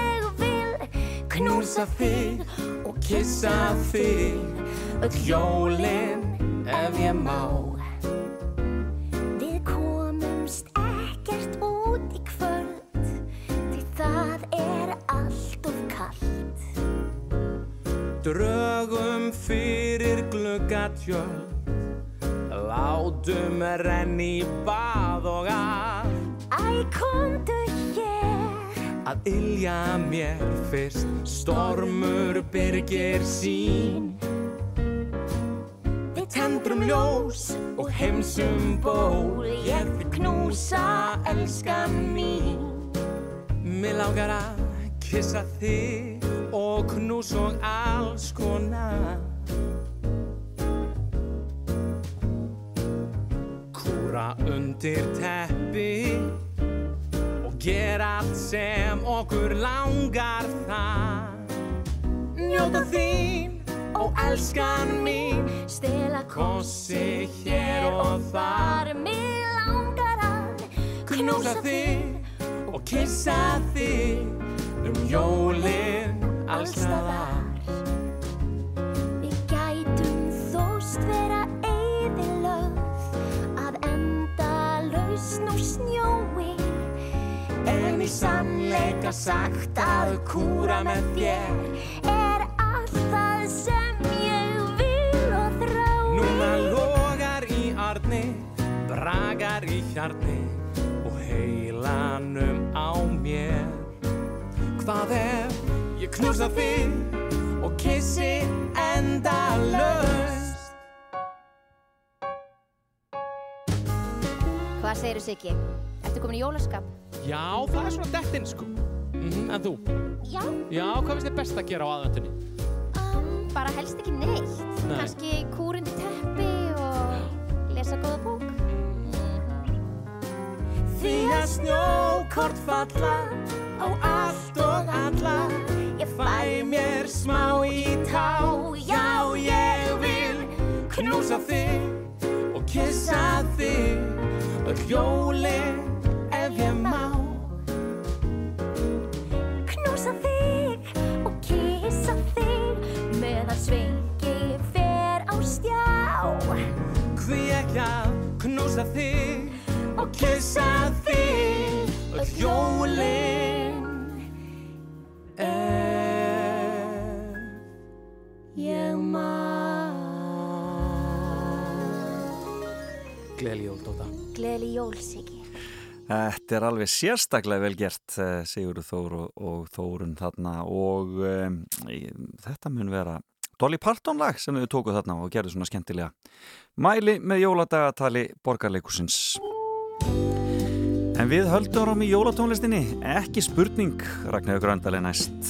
Speaker 16: knúsa þig og kissa þig öll jólin ef ég má.
Speaker 10: Við komumst ekkert út í kvöld Því það er allt of kallt
Speaker 16: drögum fyrir gluggatjöld látum renni í bað og að.
Speaker 10: Æ, komdu hér
Speaker 16: að ilja mér fyrst stormur byrgir sín. Við tendrum ljós og heimsum ból Ég vil knúsa elskan mín. Mér langar að kissa þig og knús og alls konar. Kúra undir teppi og gera allt sem okkur langar það Njóta þín og elskan mín.
Speaker 10: Stela
Speaker 16: Kossi hér og þar.
Speaker 10: Mér langar að
Speaker 16: Knúsa þig og kissa þig um jólin allstaðar
Speaker 10: Við gætum
Speaker 16: sannleika sagt að kúra með þér
Speaker 10: er allt það sem ég vil og þrá
Speaker 16: Núna logar í arni, bragar í hjarni og heilanum á mér Hvað ef ég knúsa þig og kissi enda löst
Speaker 17: Hvað segirðu Siggi? Ertu komin í jólaskap?
Speaker 18: Já, það er svona dettinn sko. Mm En þú?
Speaker 17: Já,
Speaker 18: Já, hvað finnst þið best að gera á aðvendunni?
Speaker 17: um, bara helst ekki neitt.
Speaker 18: Nei.
Speaker 17: Kanski kúrundi teppi
Speaker 19: lesa góða bók.
Speaker 16: Því að snjókort falla á allt og alla. Ég fæ mér smá í tá. Já, ég vil knúsa þig og kissa þig. Öll jólin ef ég
Speaker 19: kissa þig meðan svengi fer á stjá.
Speaker 16: Hví ekki að knúsa þig og kissa þig Öll jólin ef ég má
Speaker 18: Gleðli jól, Dóta.
Speaker 19: Gleðli jól, Siggi
Speaker 10: Þetta er alveg sérstaklega vel gert eh, Sigurður Þór og, og Þórun þarna og um, þetta mun vera Dolly Parton lag sem við tókuð þarna og gerðu svona skemmtilega mæli með jóladagatali borgarleikusins En við höldum áram í jólatónlistinni. Ekki spurning Ragnar Gröndal er næst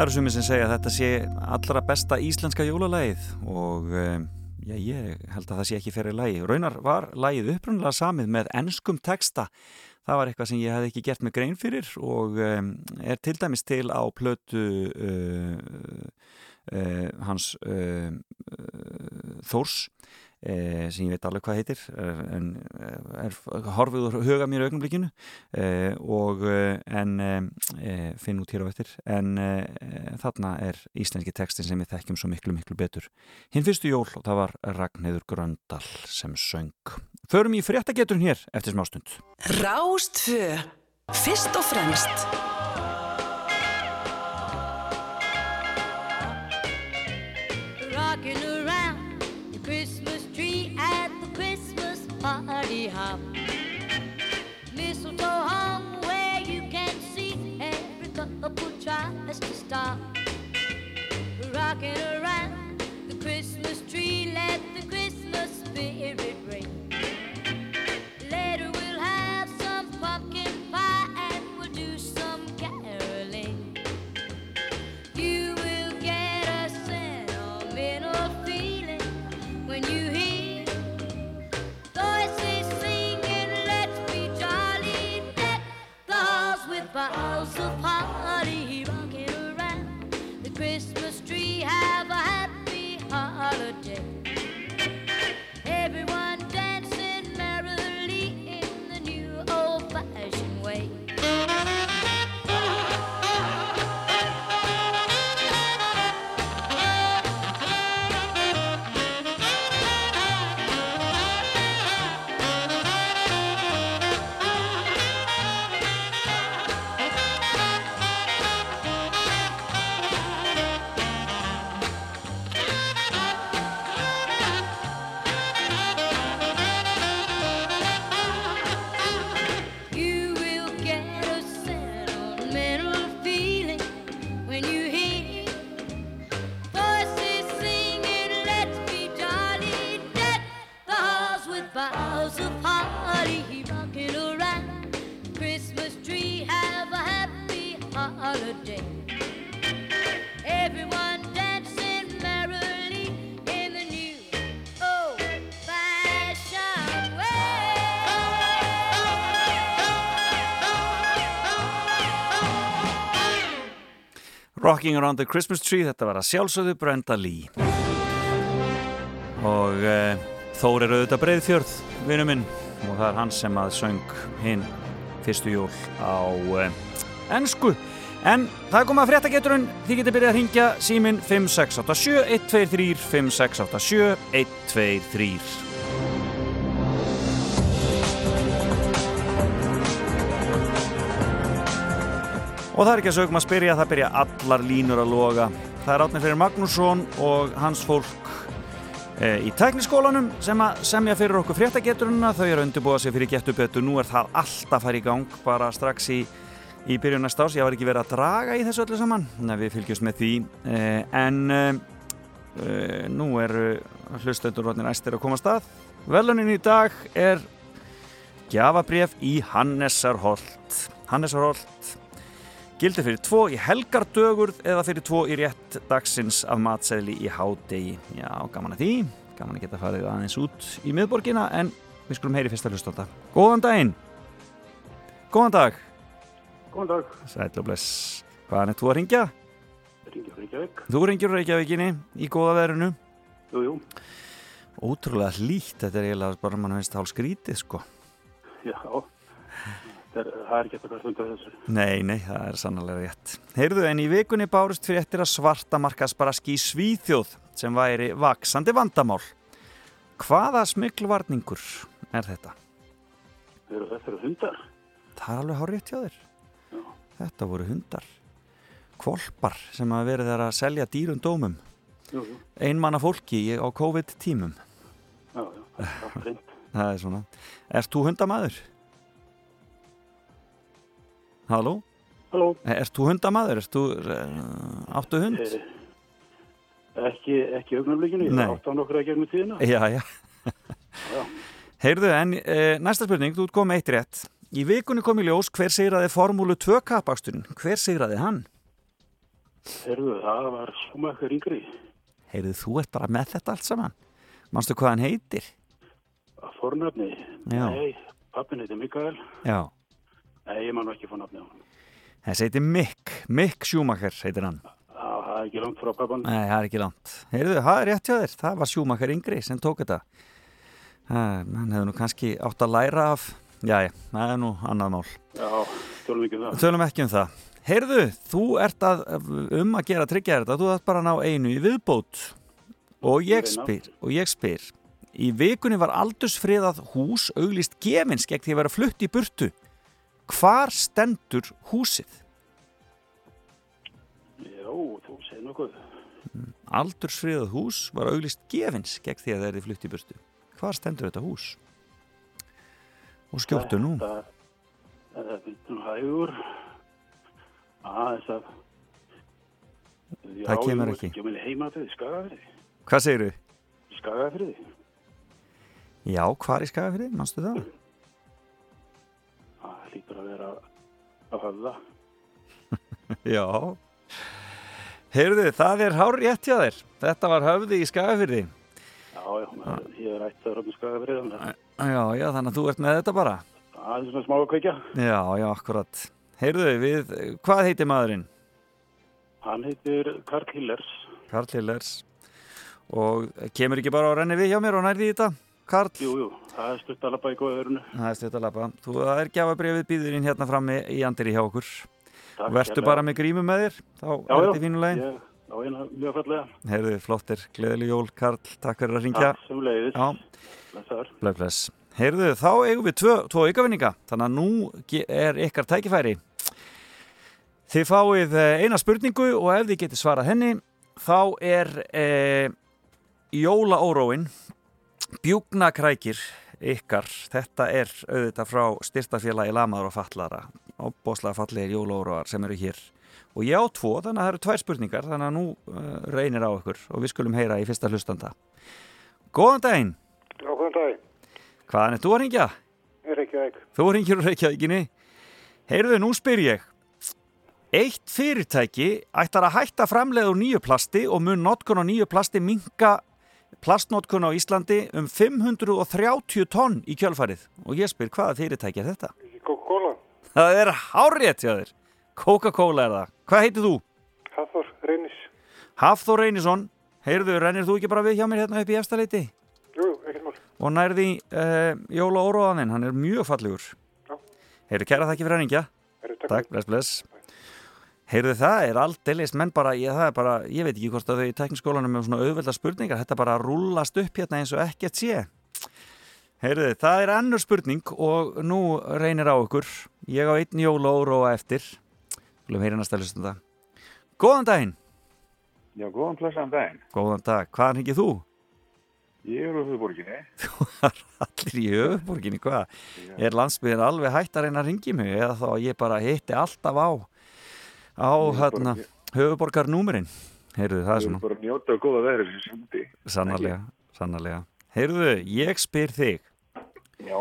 Speaker 10: Það eru sumir sem segja að þetta sé allra besta íslenska jólalagið og um, já, ég held að það sé ekki fyrir lagi. Raunar var lagið upprunnilega samið með ennskum texta. Það var eitthvað sem ég hef ekki gert með grein fyrir og um, er til dæmis til á plötu uh, uh, hans uh, Þórs
Speaker 1: e, sem ég veit alveg hvað heitir eh, en eh, er horfið úr huga mér í augnablikinu e, og eh, en e, finn út hér á eftir. En þarna er íslenski textin sem við þekkjum svo miklu miklu betur. Hinn fyrstu jól og það var Ragnheiður Gröndal sem söng. Förum í fréttageturinn hér eftir smástund.
Speaker 20: Rástfö Fyrst og fremst
Speaker 10: hop. Rocking Around the Christmas Tree,
Speaker 1: þetta var að sjálfsögðu Brenda Lee. Og e, Þór er auðvitað Breiðfjörð, vinnu minn og það er hann sem að söng hinn fyrstu jól á e, ennsku en það komið að fréttageturinn þið getur byrjað að ringja símin 5687 123 5687 123 Og það er ekki að sögum að spyrja, það byrja allar línur að loga. Það er átnið fyrir Magnússon og hans fólk e, í tekniskólanum sem að semja fyrir okkur fréttageturuna. Þau eru að undirbúa sig fyrir getu betur. Nú er það allt að fara í gang bara strax í, í byrjun næsta ás. Ég var ekki verið að draga í þessu öllu saman. Nei, við fylgjumst með því. E, en e, nú eru hlustendur rótnir æstir að koma að stað. Velunin í dag er gjafabref í Hannesarholt. Hannesarholt Gildir fyrir tvo í helgardögur eða fyrir tvo í rétt dagsins af matseðli í hádegi. Já, gaman að því. Gaman að geta farið aðeins út í miðborgina en við skulum heyri fyrsta hlustanda. Góðan daginn. Góðan dag.
Speaker 21: Góðan dag.
Speaker 1: Sæl og bless. Hvaðan er þú að ringja?
Speaker 21: Ringjur Reykjavík.
Speaker 1: Þú ringir úr Reykjavíkinni í góða verinu.
Speaker 21: Jú, jú.
Speaker 1: Ótrúlega hlýtt. Þetta er eiginlega bara mann veist hálf skrítið sko.
Speaker 21: Já, er, það er ekki eftir hvað stundar þessu.
Speaker 1: Nei, nei, það er sannlega rétt. Heyrðu, en í vikunni bárust fyrir eftir að svarta markasbaraski í Svíþjóð sem væri vaksandi vandamál. Hvaða smiklvarningur er þetta?
Speaker 21: Eru þetta eru hundar?
Speaker 1: Það er alveg hár rétt hjá þér. Þetta voru hundar. Kvolpar sem hafa verið þar að selja dýrum dómum.
Speaker 21: Jú, jú.
Speaker 1: Einmanna fólki á COVID-tímum.
Speaker 21: Já, já, það er allt reynd.
Speaker 1: Það er svona. Ert þú hundamaður? Halló?
Speaker 21: Halló?
Speaker 1: Ert þú hundamaður? Ert þú, uh, áttu hund?
Speaker 21: Eh, Ekki, ekki augnablikinu, ég
Speaker 1: Nei.
Speaker 21: átt á nokkru að gegnum tíðina.
Speaker 1: Já, já.
Speaker 21: Já.
Speaker 1: Heyrðu, en næsta spurning, þú komið eitt rétt. Í vikunni kom í ljós hver sigraði formúlu 2 kapaksturinn. Hver sigraði hann?
Speaker 21: Herðu, það var Schumacher yngri.
Speaker 1: Heyrðu, þú ert bara með þetta allt saman. Manstu hvað hann heitir?
Speaker 21: Fornafni?
Speaker 1: Já.
Speaker 21: Nei, pappin heiti Mikael.
Speaker 1: Já,
Speaker 21: Nei, ég man nú ekki fór nafni á hann.
Speaker 1: þessi heitir Mick. Mick Schumacher heitir hann.
Speaker 21: Já, það er ekki langt frá pappan.
Speaker 1: Nei, það er ekki langt. Heyrðu, það er rétt hjá þér. Það var Sjúmakar Yngri sem tók þetta. Hann hefði nú kannski átt að læra af, já, já, það er nú annað mál.
Speaker 21: Já, tölum ekki um það.
Speaker 1: Tölum ekki um það. Heyrðu, þú ert að, um að gera tryggja þér þetta, þú ert bara að ná einu í viðbót og ég spyr, og ég spyr, í vikunni var aldursfriðað hús auglýst gefins gegn því að vera flutt í burtu. Hvar stendur húsið?
Speaker 21: Já, þú segir nokkuð.
Speaker 1: Aldursfriðað hús var auglýst gefins gegn því að það er flutt í burtu. Hvar stendur þetta hús? Og skjóttu nú.
Speaker 21: Það er býttum hægur. Aðeins að...
Speaker 1: Það kemur ekki. Hvað segir þú?
Speaker 21: Skagafriði.
Speaker 1: Já, hvar í Skagafriði? Manstu það?
Speaker 21: Hlýtur að vera að höfða.
Speaker 1: Já. Heyrðu, það er hár rétt hjá þér. Þetta var höfði í Skagafriði.
Speaker 21: Já, já, ég er ætt að þannig að
Speaker 1: Já, já, þannig að þú ert með þetta bara.
Speaker 21: Það er svona smá að kveikja.
Speaker 1: Já, já, akkurat. Heyrðu, við, hvað heitir maðurinn?
Speaker 21: Hann heitir Karl Hillers.
Speaker 1: Karl Hillers. Og kemur ekki bara á renni við hjá mér og nærði í þetta? Karl?
Speaker 21: Jú, jú, það er stutt að lappa í góðverðinu.
Speaker 1: Það er stutt að lappa. Þú, það er gjafabrifið býðurinn hérna frammi í andiri hjá okkur.
Speaker 21: Takk
Speaker 1: Vertu bara með grímu með þér, þá
Speaker 21: Já,
Speaker 1: er þetta
Speaker 21: já,
Speaker 1: í fínu legin.
Speaker 21: ég á eina mjög fallega.
Speaker 1: Heyrðu, flottir, gleðileg jól, Karl, takk fyrir að ringja.
Speaker 21: Takk.
Speaker 1: Já,
Speaker 21: Blessaður.
Speaker 1: bless, bless. Heyrðu, þá eigum við tvö, tvo aukafinninga, þannig að nú er ykkar tækifæri. Þið fáið eh, eina spurningu og ef þið getið svarað henni, þá er e, jólaóróin, bjúknakrækir ykkar. Þetta er auðvitað frá styrtafélagi Lamaður og Fallara, ábóðslega fallegir jólaóróar sem eru hér. Og ég á tvo, þannig að það eru tvær spurningar, þannig að nú uh, reynir á ykkur og við skulum heyra í fyrsta hlustanda. Góðan daginn!
Speaker 22: Já, góðan dag.
Speaker 1: Hvaðan er þú að ringja?
Speaker 22: Ég er ekki.
Speaker 1: Þú ringir úr Reykjavíkinni. Heyrðu, nú spyr ég. Eitt fyrirtæki ætlar að hætta framleið úr nýju plasti og mun notkun á nýju plasti minka plastnotkun á Íslandi um 530 tonn í kjölfarið. Og ég spyr, hvaða fyrirtæki er þetta?
Speaker 22: Coca-Cola.
Speaker 1: Það er hárrétt hjá þér. Coca-Cola er það. Hvað heitir þú?
Speaker 22: Hafþór Reynis.
Speaker 1: Hafþór Reynisson. Heyrðu, rennir þú ekki bara við hjá mér hérna upp í efstaleiti?
Speaker 22: Jú, ekkert mál.
Speaker 1: og nærði uh, Jóla Óróðaninn, hann er mjög fallegur Heyrðu, kæra þakki fyrir henningja Takk, bless, bless Heyrðu, það er aldeilis, menn bara ég, það er bara, ég veit ekki hvort að þau í tekniskólanum með svona auðvelda spurningar, þetta bara rúllast upp hérna eins og ekkert sé Heyrðu, það er annur spurning og nú reynir á ykkur ég á einn Jóla Óróa eftir Skulum heyra næsta hlustanda Góðan daginn
Speaker 23: Já, góðan blessaðan daginn.
Speaker 1: Góðan dag, hvaðan hengið þú?
Speaker 23: Ég er úr höfuborginni.
Speaker 1: Allir í höfuborginni, hvað? Er landsbyðin alveg hægt að reyna að ringi mig eða þá ég bara hitti alltaf á á hérna höfuborgarnúmerinn Heyrðu, það svona
Speaker 23: bara njóta að góða veðri sem sundi.
Speaker 1: Sannarlega, sannarlega Heyrðu, ég spyr þig
Speaker 23: Já.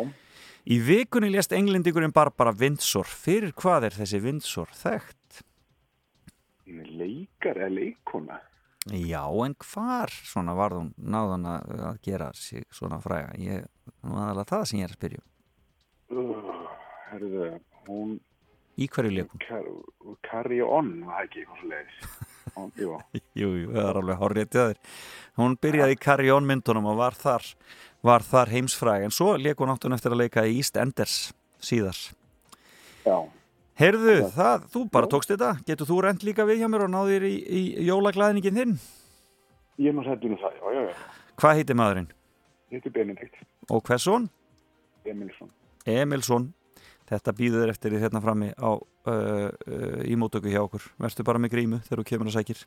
Speaker 1: Í vikunni lést englendingurinn Barbara Windsor Fyrir hvað er þessi Windsor þekkt?
Speaker 23: Leikar eða leikona.
Speaker 1: Já, en hvar svona varð hún náðan að gera sig svona fræga? Ég, nú aðalega það sem ég er að spyrja.
Speaker 23: Uh, herðu, hún...
Speaker 1: Í hverju leikum?
Speaker 23: Car carry on, það ekki eitthvað svo leiðis. Jú,
Speaker 1: Jú, það er alveg horrið til þér. Hún byrjaði í Carry On myndunum og var þar, var þar heimsfræg en svo leik hún áttun eftir að leika í East Enders síðar.
Speaker 23: Já.
Speaker 1: Heyrðu, það, þú bara tókst þetta. Getur þú rent líka við hjá mér og náðir í, í jólaglæðningin þinn?
Speaker 23: Ég er nú sættur um það, já, já, já.
Speaker 1: Hvað heitir maðurinn?
Speaker 23: Ég heiti Benedikt
Speaker 1: Og hversson?
Speaker 23: Emilsson.
Speaker 1: Emilsson. Þetta býður eftir því hérna frammi á uh, uh, í mótöku hjá okkur. Vertu bara með grímu þegar þú kemur og sækir.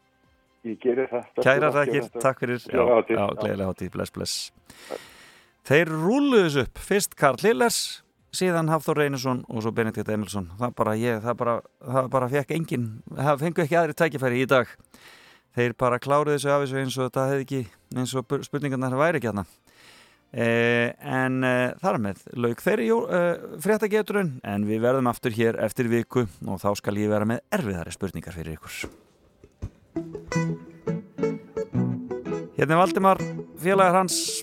Speaker 23: Ég gerir það.
Speaker 1: Kæra þakkir, takk fyrir. Já, já, gleðilega hátíð, bless, bless. Þeir rúluðu þessu upp. Fyrst Karl Lillers, síðan Hafþór Reynisson og svo Benedikt Emilsson. Það bara, ég, það bara, það bara fekk engin, það fengu ekki aðri tækifæri í dag. Þeir bara kláruðu þessu af þessu eins og þetta hefði ekki, eins og spurningarnar væri ekki hérna. Eh, en eh, þar með lauk þeirri eh, fréttageturinn en við verðum aftur hér eftir viku og þá skal ég vera með erfiðari spurningar fyrir ykkur. Hérna er Valdimar félagar hans.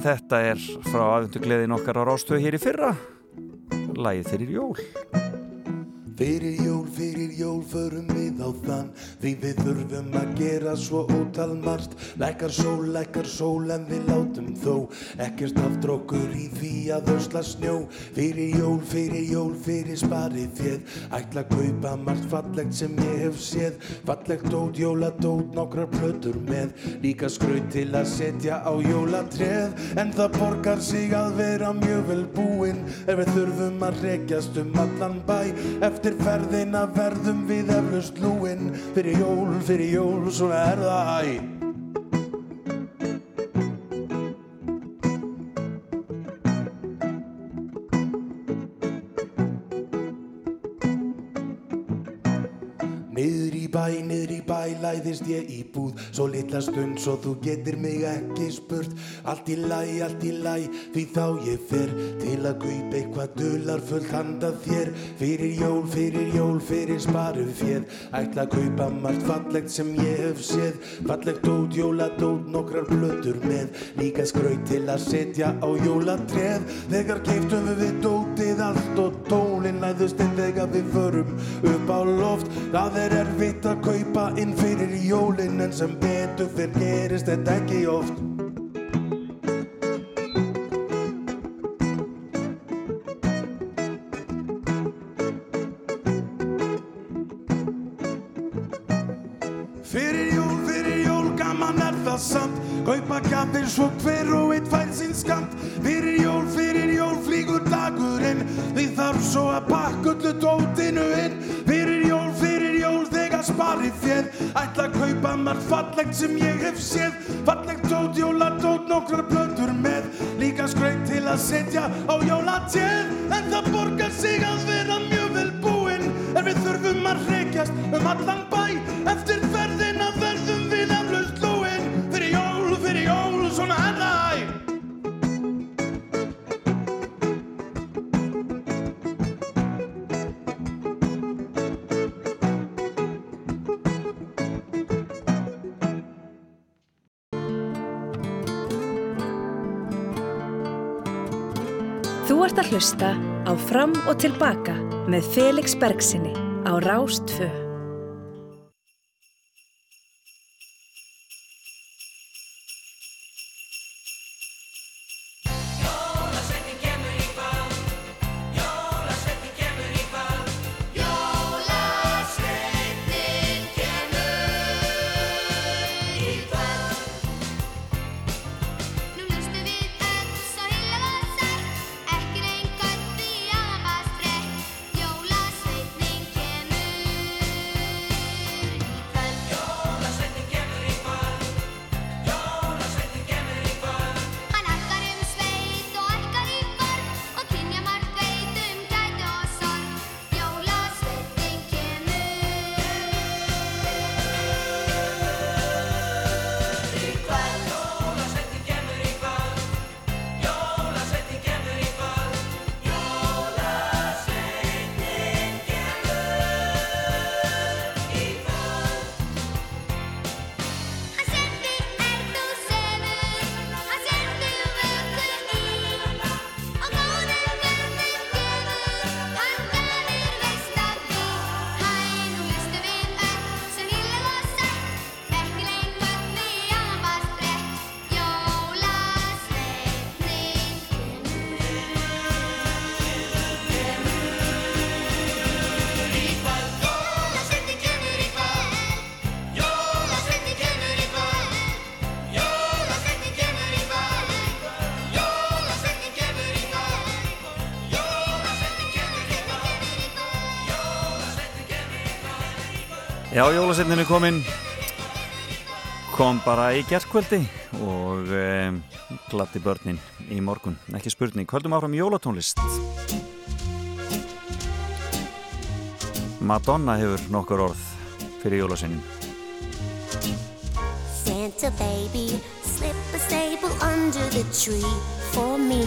Speaker 1: Þetta er frá aðvendu gleðin okkar á rástöðu hér í fyrra. Lagið fyrir jól
Speaker 6: Fyrir jól, fyrir jól förum við á þann. Því við þurfum að gera svo ótal margt. Lækar sól, lækar sól en við látum þó Ekkert afdrókur í því að ösla snjó. Fyrir jól, fyrir jól, fyrir sparið fjöð Ætla að kaupa margt fallegt sem ég hef séð. Fallegt dót, jóladót, nokkrar plötur með. Líka skraut til að setja á jólatreð En það borgar sig að vera mjög vel búinn. Ef við þurfum að rekjast um allan bæ. Eftir ferðina verðum við eflaust lúinn Fyrir jól, fyrir jól, svona er það. æ læðist ég í búð Svo litla stund svo þú getur mig ekki spurt. Allt í læ, allt í læ, því þá ég fer Til að kaupa eitthvað dular fullt handa þér. Fyrir jól, fyrir jól, fyrir sparu fjöð Ætla að kaupa margt fallegt sem ég hef séð. Fallegt dót, jóladót, nokkrar blötur með Líka skraut til að setja á jólatreð Þegar keiftum við dótið allt og tólinn Læðust inn þegar við förum upp á loft. Það er erfitt að kaupa inn fyrir jólin En sem betur fyrr gerist þetta ekki oft. Fyrir jól, fyrir jól, gaman er það samt. Kaupa gafir svo hver og eitt fær sinn skamt Fyrir jól, fyrir jól, flýgur dagurinn. Því þarf svo að pakka öllu dótinu inn þegar spari fjöð Ætla að kaupa margt fallegt sem ég hef séð. Fallegt dót, jóladót, nokkrar blöður með. Líka skraut til að setja á jólatjöð En það borgar sig að vera mjög vel búinn. En við þurfum að reykjast um allan bæ Eftir
Speaker 12: að hlusta á Fram og Tilbaka með Felix Bergsinni á Rástfö.
Speaker 1: Já, jólasveitnin er komin kom bara í gerðkvöldi og e, glatti börnin í morgun, ekki spurning Höldum áfram jólatónlist. Madonna hefur nokkur orð fyrir jólasveinin
Speaker 24: Santa baby, slip a staple under the tree for me.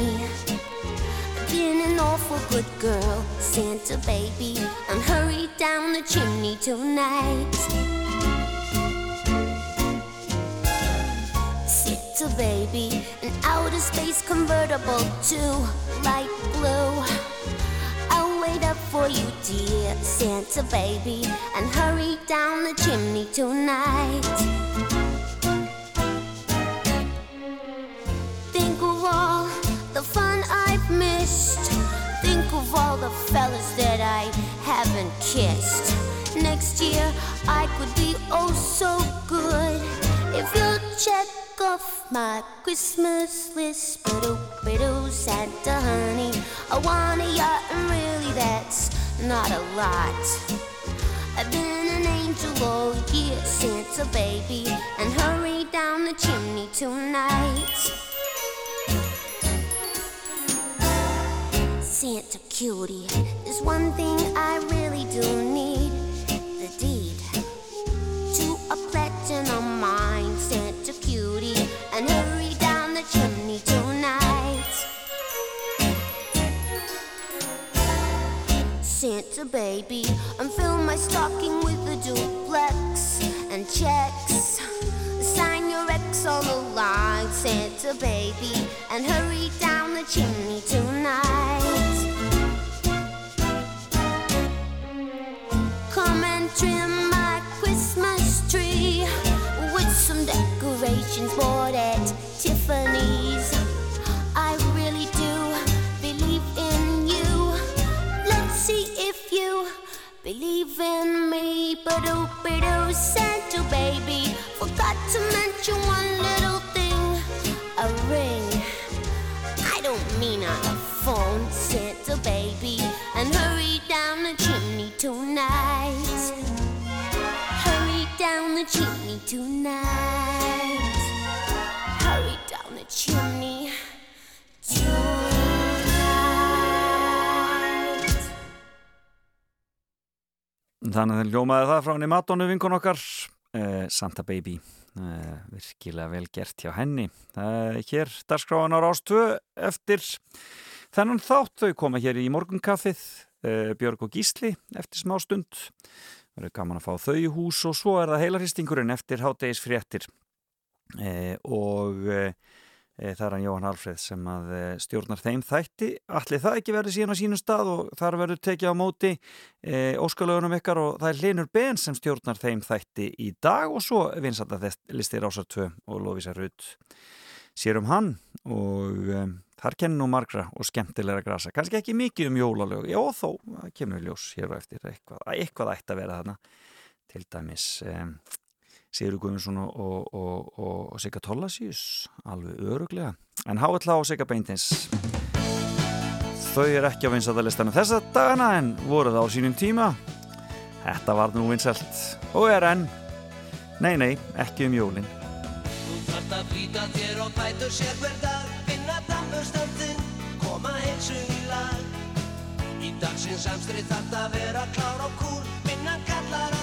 Speaker 24: Awful good girl, Santa baby, and hurry down the chimney tonight. Santa baby, an outer space convertible to light blue. I'll wait up for you, dear Santa baby, and hurry down the chimney tonight. I could be oh so good if you'll check off my Christmas list. But oh, oh Santa honey, I want a yacht, and really that's not a lot. I've been an angel all year, Santa baby, and hurry down the chimney tonight. Santa cutie, there's one thing I really do need Santa baby, and fill my stocking with a duplex and checks. Sign your ex on the line, Santa baby, and hurry down the chimney tonight. Come and trim my Christmas tree with some decorations bought at Tiffany's. Believe in me. But oh, but oh, Santa baby, forgot to mention one little thing a ring. I don't mean on a phone, Santa baby, and hurry down the chimney tonight. Hurry down the chimney tonight.
Speaker 1: Þannig að ljómaði það frá henni Madonu vinkun okkar. Uh, Santa Baby. Uh, virkilega vel gert hjá henni. Uh, hér dagskráin á Rástvö eftir þennan þátt. Þau koma hér í morgunkaffið. Uh, Björg og Gísli eftir smá stund. Verður gaman að fá þau í hús og svo er það heilarhistingurinn eftir háttegis fréttir. Uh, og uh, það er hann Jóhann Alfreð sem að eh, stjórnar þeim þætti. Allir það ekki verið síðan á sínum stað og þar verður tekið á móti e, óskalögunum ykkar og það er Linur Ben sem stjórnar þeim þætti í dag og svo vinsanda listir Ásar 2 og Lóvísa Rutt sér um hann og e, þar kennir nú margra og skemmtilega grasa. Kannski ekki mikið um jólalög já þó, kemur ljós hér og eftir eitthvað, eitthvað ætti að vera þarna. Til dæmis e, Sigur Guðmundsson og, og, og, og Sigga Tollasíus, alveg öruglega. En Háalla og Sigga Beintins, þau er ekki á vinsættalistana þessa dagana en voru það á sínum tíma. Þetta var nú vinsælt og er enn. Nei, nei, ekki um jólinn.
Speaker 25: Þú þarft að flýta þér og bætur sér hver dag Finna dampustandinn, koma heilsu í lag Í dagsins samstrið þarft að vera klár og kúl Vinnan kallar á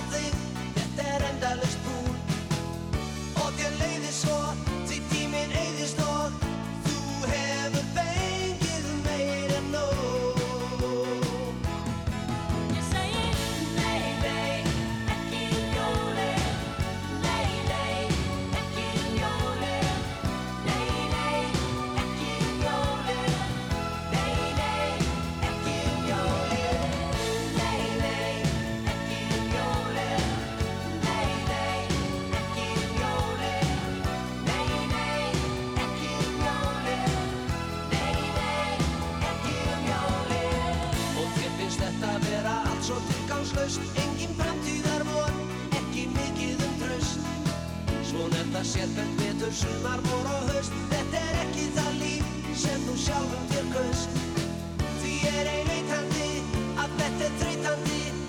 Speaker 25: Það sérfælt vetur, sumar, vor og haust. Þetta er ekki það líf sem þú sjálfum þér kaust. Því er ein eitandi að þetta er þreytandi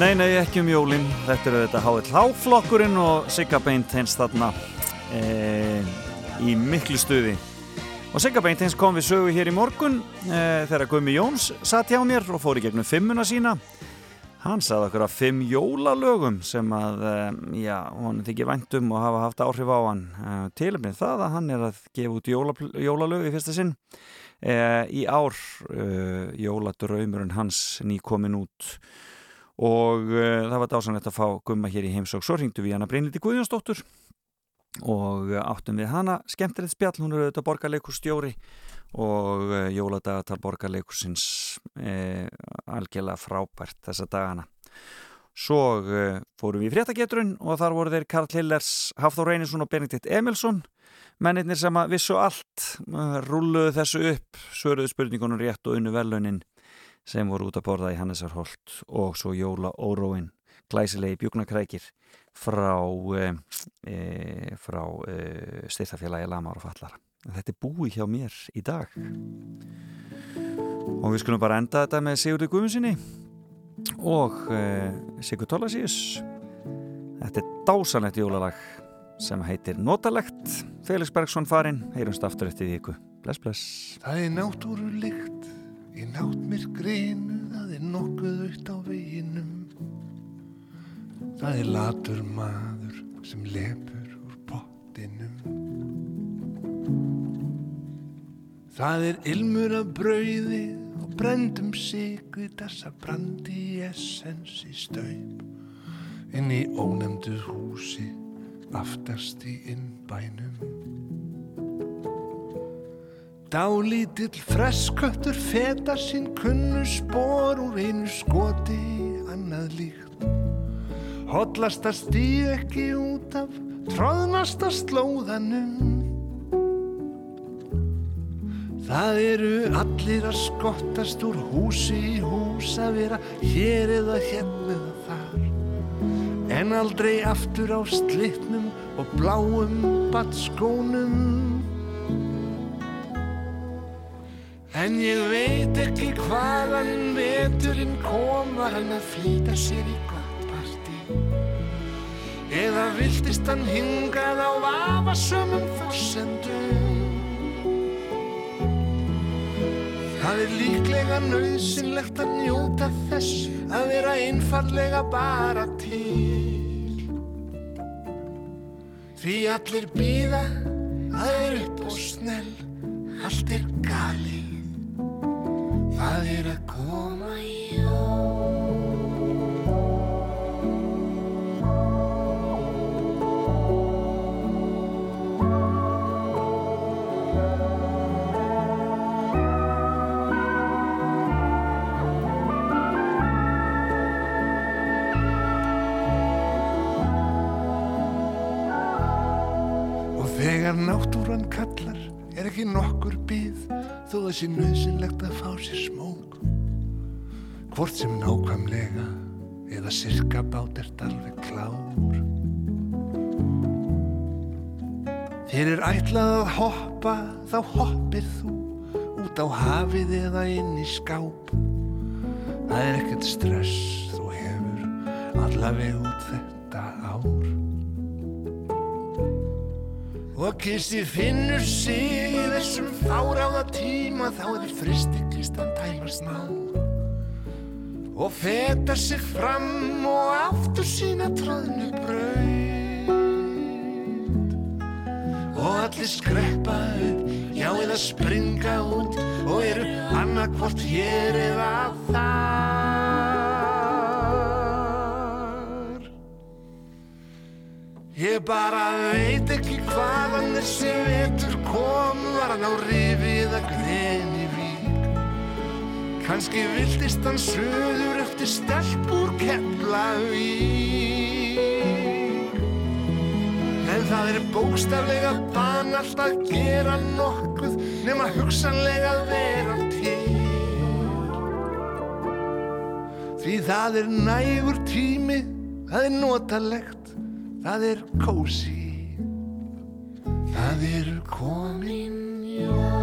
Speaker 10: Nei, nei, ekki
Speaker 1: um jólin. Þetta eru þetta HLH-flokkurinn og Sigga Beinteins þarna e, í miklu stuði. Og Sigga Beinteins kom við sögu hér í morgun e, þegar Gumi Jóns satt hjá mér og fór í gegnum fimmuna sína. Hann sagði okkur að fimm jólalögum sem að, e, já, hún þykir væntum og hafa haft áhrif á hann. Tilumnið það að hann er að gefa út jóla, jólalög í fyrsta sinn. Í ár jóladraumurinn hans nýkomin út og uh, það var dásanlegt að fá gumma hér í heimsók svo ringdu við hana Brynliti Guðjónsdóttur og uh, áttum við hana. Skemmtilegt spjall, hún er auðvitað borgarleikurstjóri og uh, jóladagatal borgarleikursins algjörlega frábært þessa dagana. Svo fórum við í fréttageturinn og þar voru þeir Karl Hillers, Hafþór Reynisson og Benedikt Emilsson mennirnir sem að vissu allt rulluðu þessu upp, svöruðu spurningunum rétt og unnu velunin sem voru út að borða í Hannesarholt og svo Jóla Óróin glæsilegi bjúknarkrækir frá e, frá e, styrtafélagi Lamar og Fallara þetta er búið hjá mér í dag. Og við skulum bara enda þetta með Sigurði Guðmundsini og e, Sigur Tólasíus þetta er dásanlegt jólalag sem heitir Notalegt. Felix Bergson farinn, heyrumst aftur eftir viku. Bless bless.
Speaker 26: Það er náttúrulikt Í náttmyrkrinu það er nokkuð aukt á veginum. Það er latur maður sem lepur úr pottinum. Það er ilmur af brauði og brendum sigu þessa brandi essens í staup. Inn í ónefndu húsi aftast í innbænum Dálítill fresköttur fetar sín kunnu spór úr einu skoti annað líkt. Hollasta stíð ekki út af tróðnasta slóðanum. Það eru allir að skottast úr húsi í hús að vera hér eða hérna eða þar. En aldrei aftur á slittnum og bláum batskónum. En ég veit ekki hvaðan veturinn koma hann að flýta sér í gott partí. Eða viltist hann hingað á vafasömmum fórsendum Það er líklega nöðsynlegt að njóta þess að vera einfallega bara til. Því allir býða að er upp og snell, allt er gali Það er að koma það sé nöðsynlegt að fá sér smók. Hvort sem nákvæmlega eða sirka bát ert alveg klár. Þér er ætlað að hoppa þá hoppir þú út á hafið eða inn í skáp. Það er ekkert stress þú hefur allaveg út þetta Og kissi finnur sig í þessum fáráða tíma þá er fristiklistan tæmast ná. Og feta sig fram og aftur sína tróðnu braut. Og allir skreppa upp, já eða springa út og eru annarkvort hér eða þar Ég bara veit ekki hvaðan þessi vetur kom Var hann á rifi eða greni vík. Kanski viltist hann söður eftir stelp úr Keflavík. En það er bókstaflega banalt að gera nokkuð hugsanlega að vera til. Því það er nægur tími, það er notalegt Það er kósi, það eru komin jól.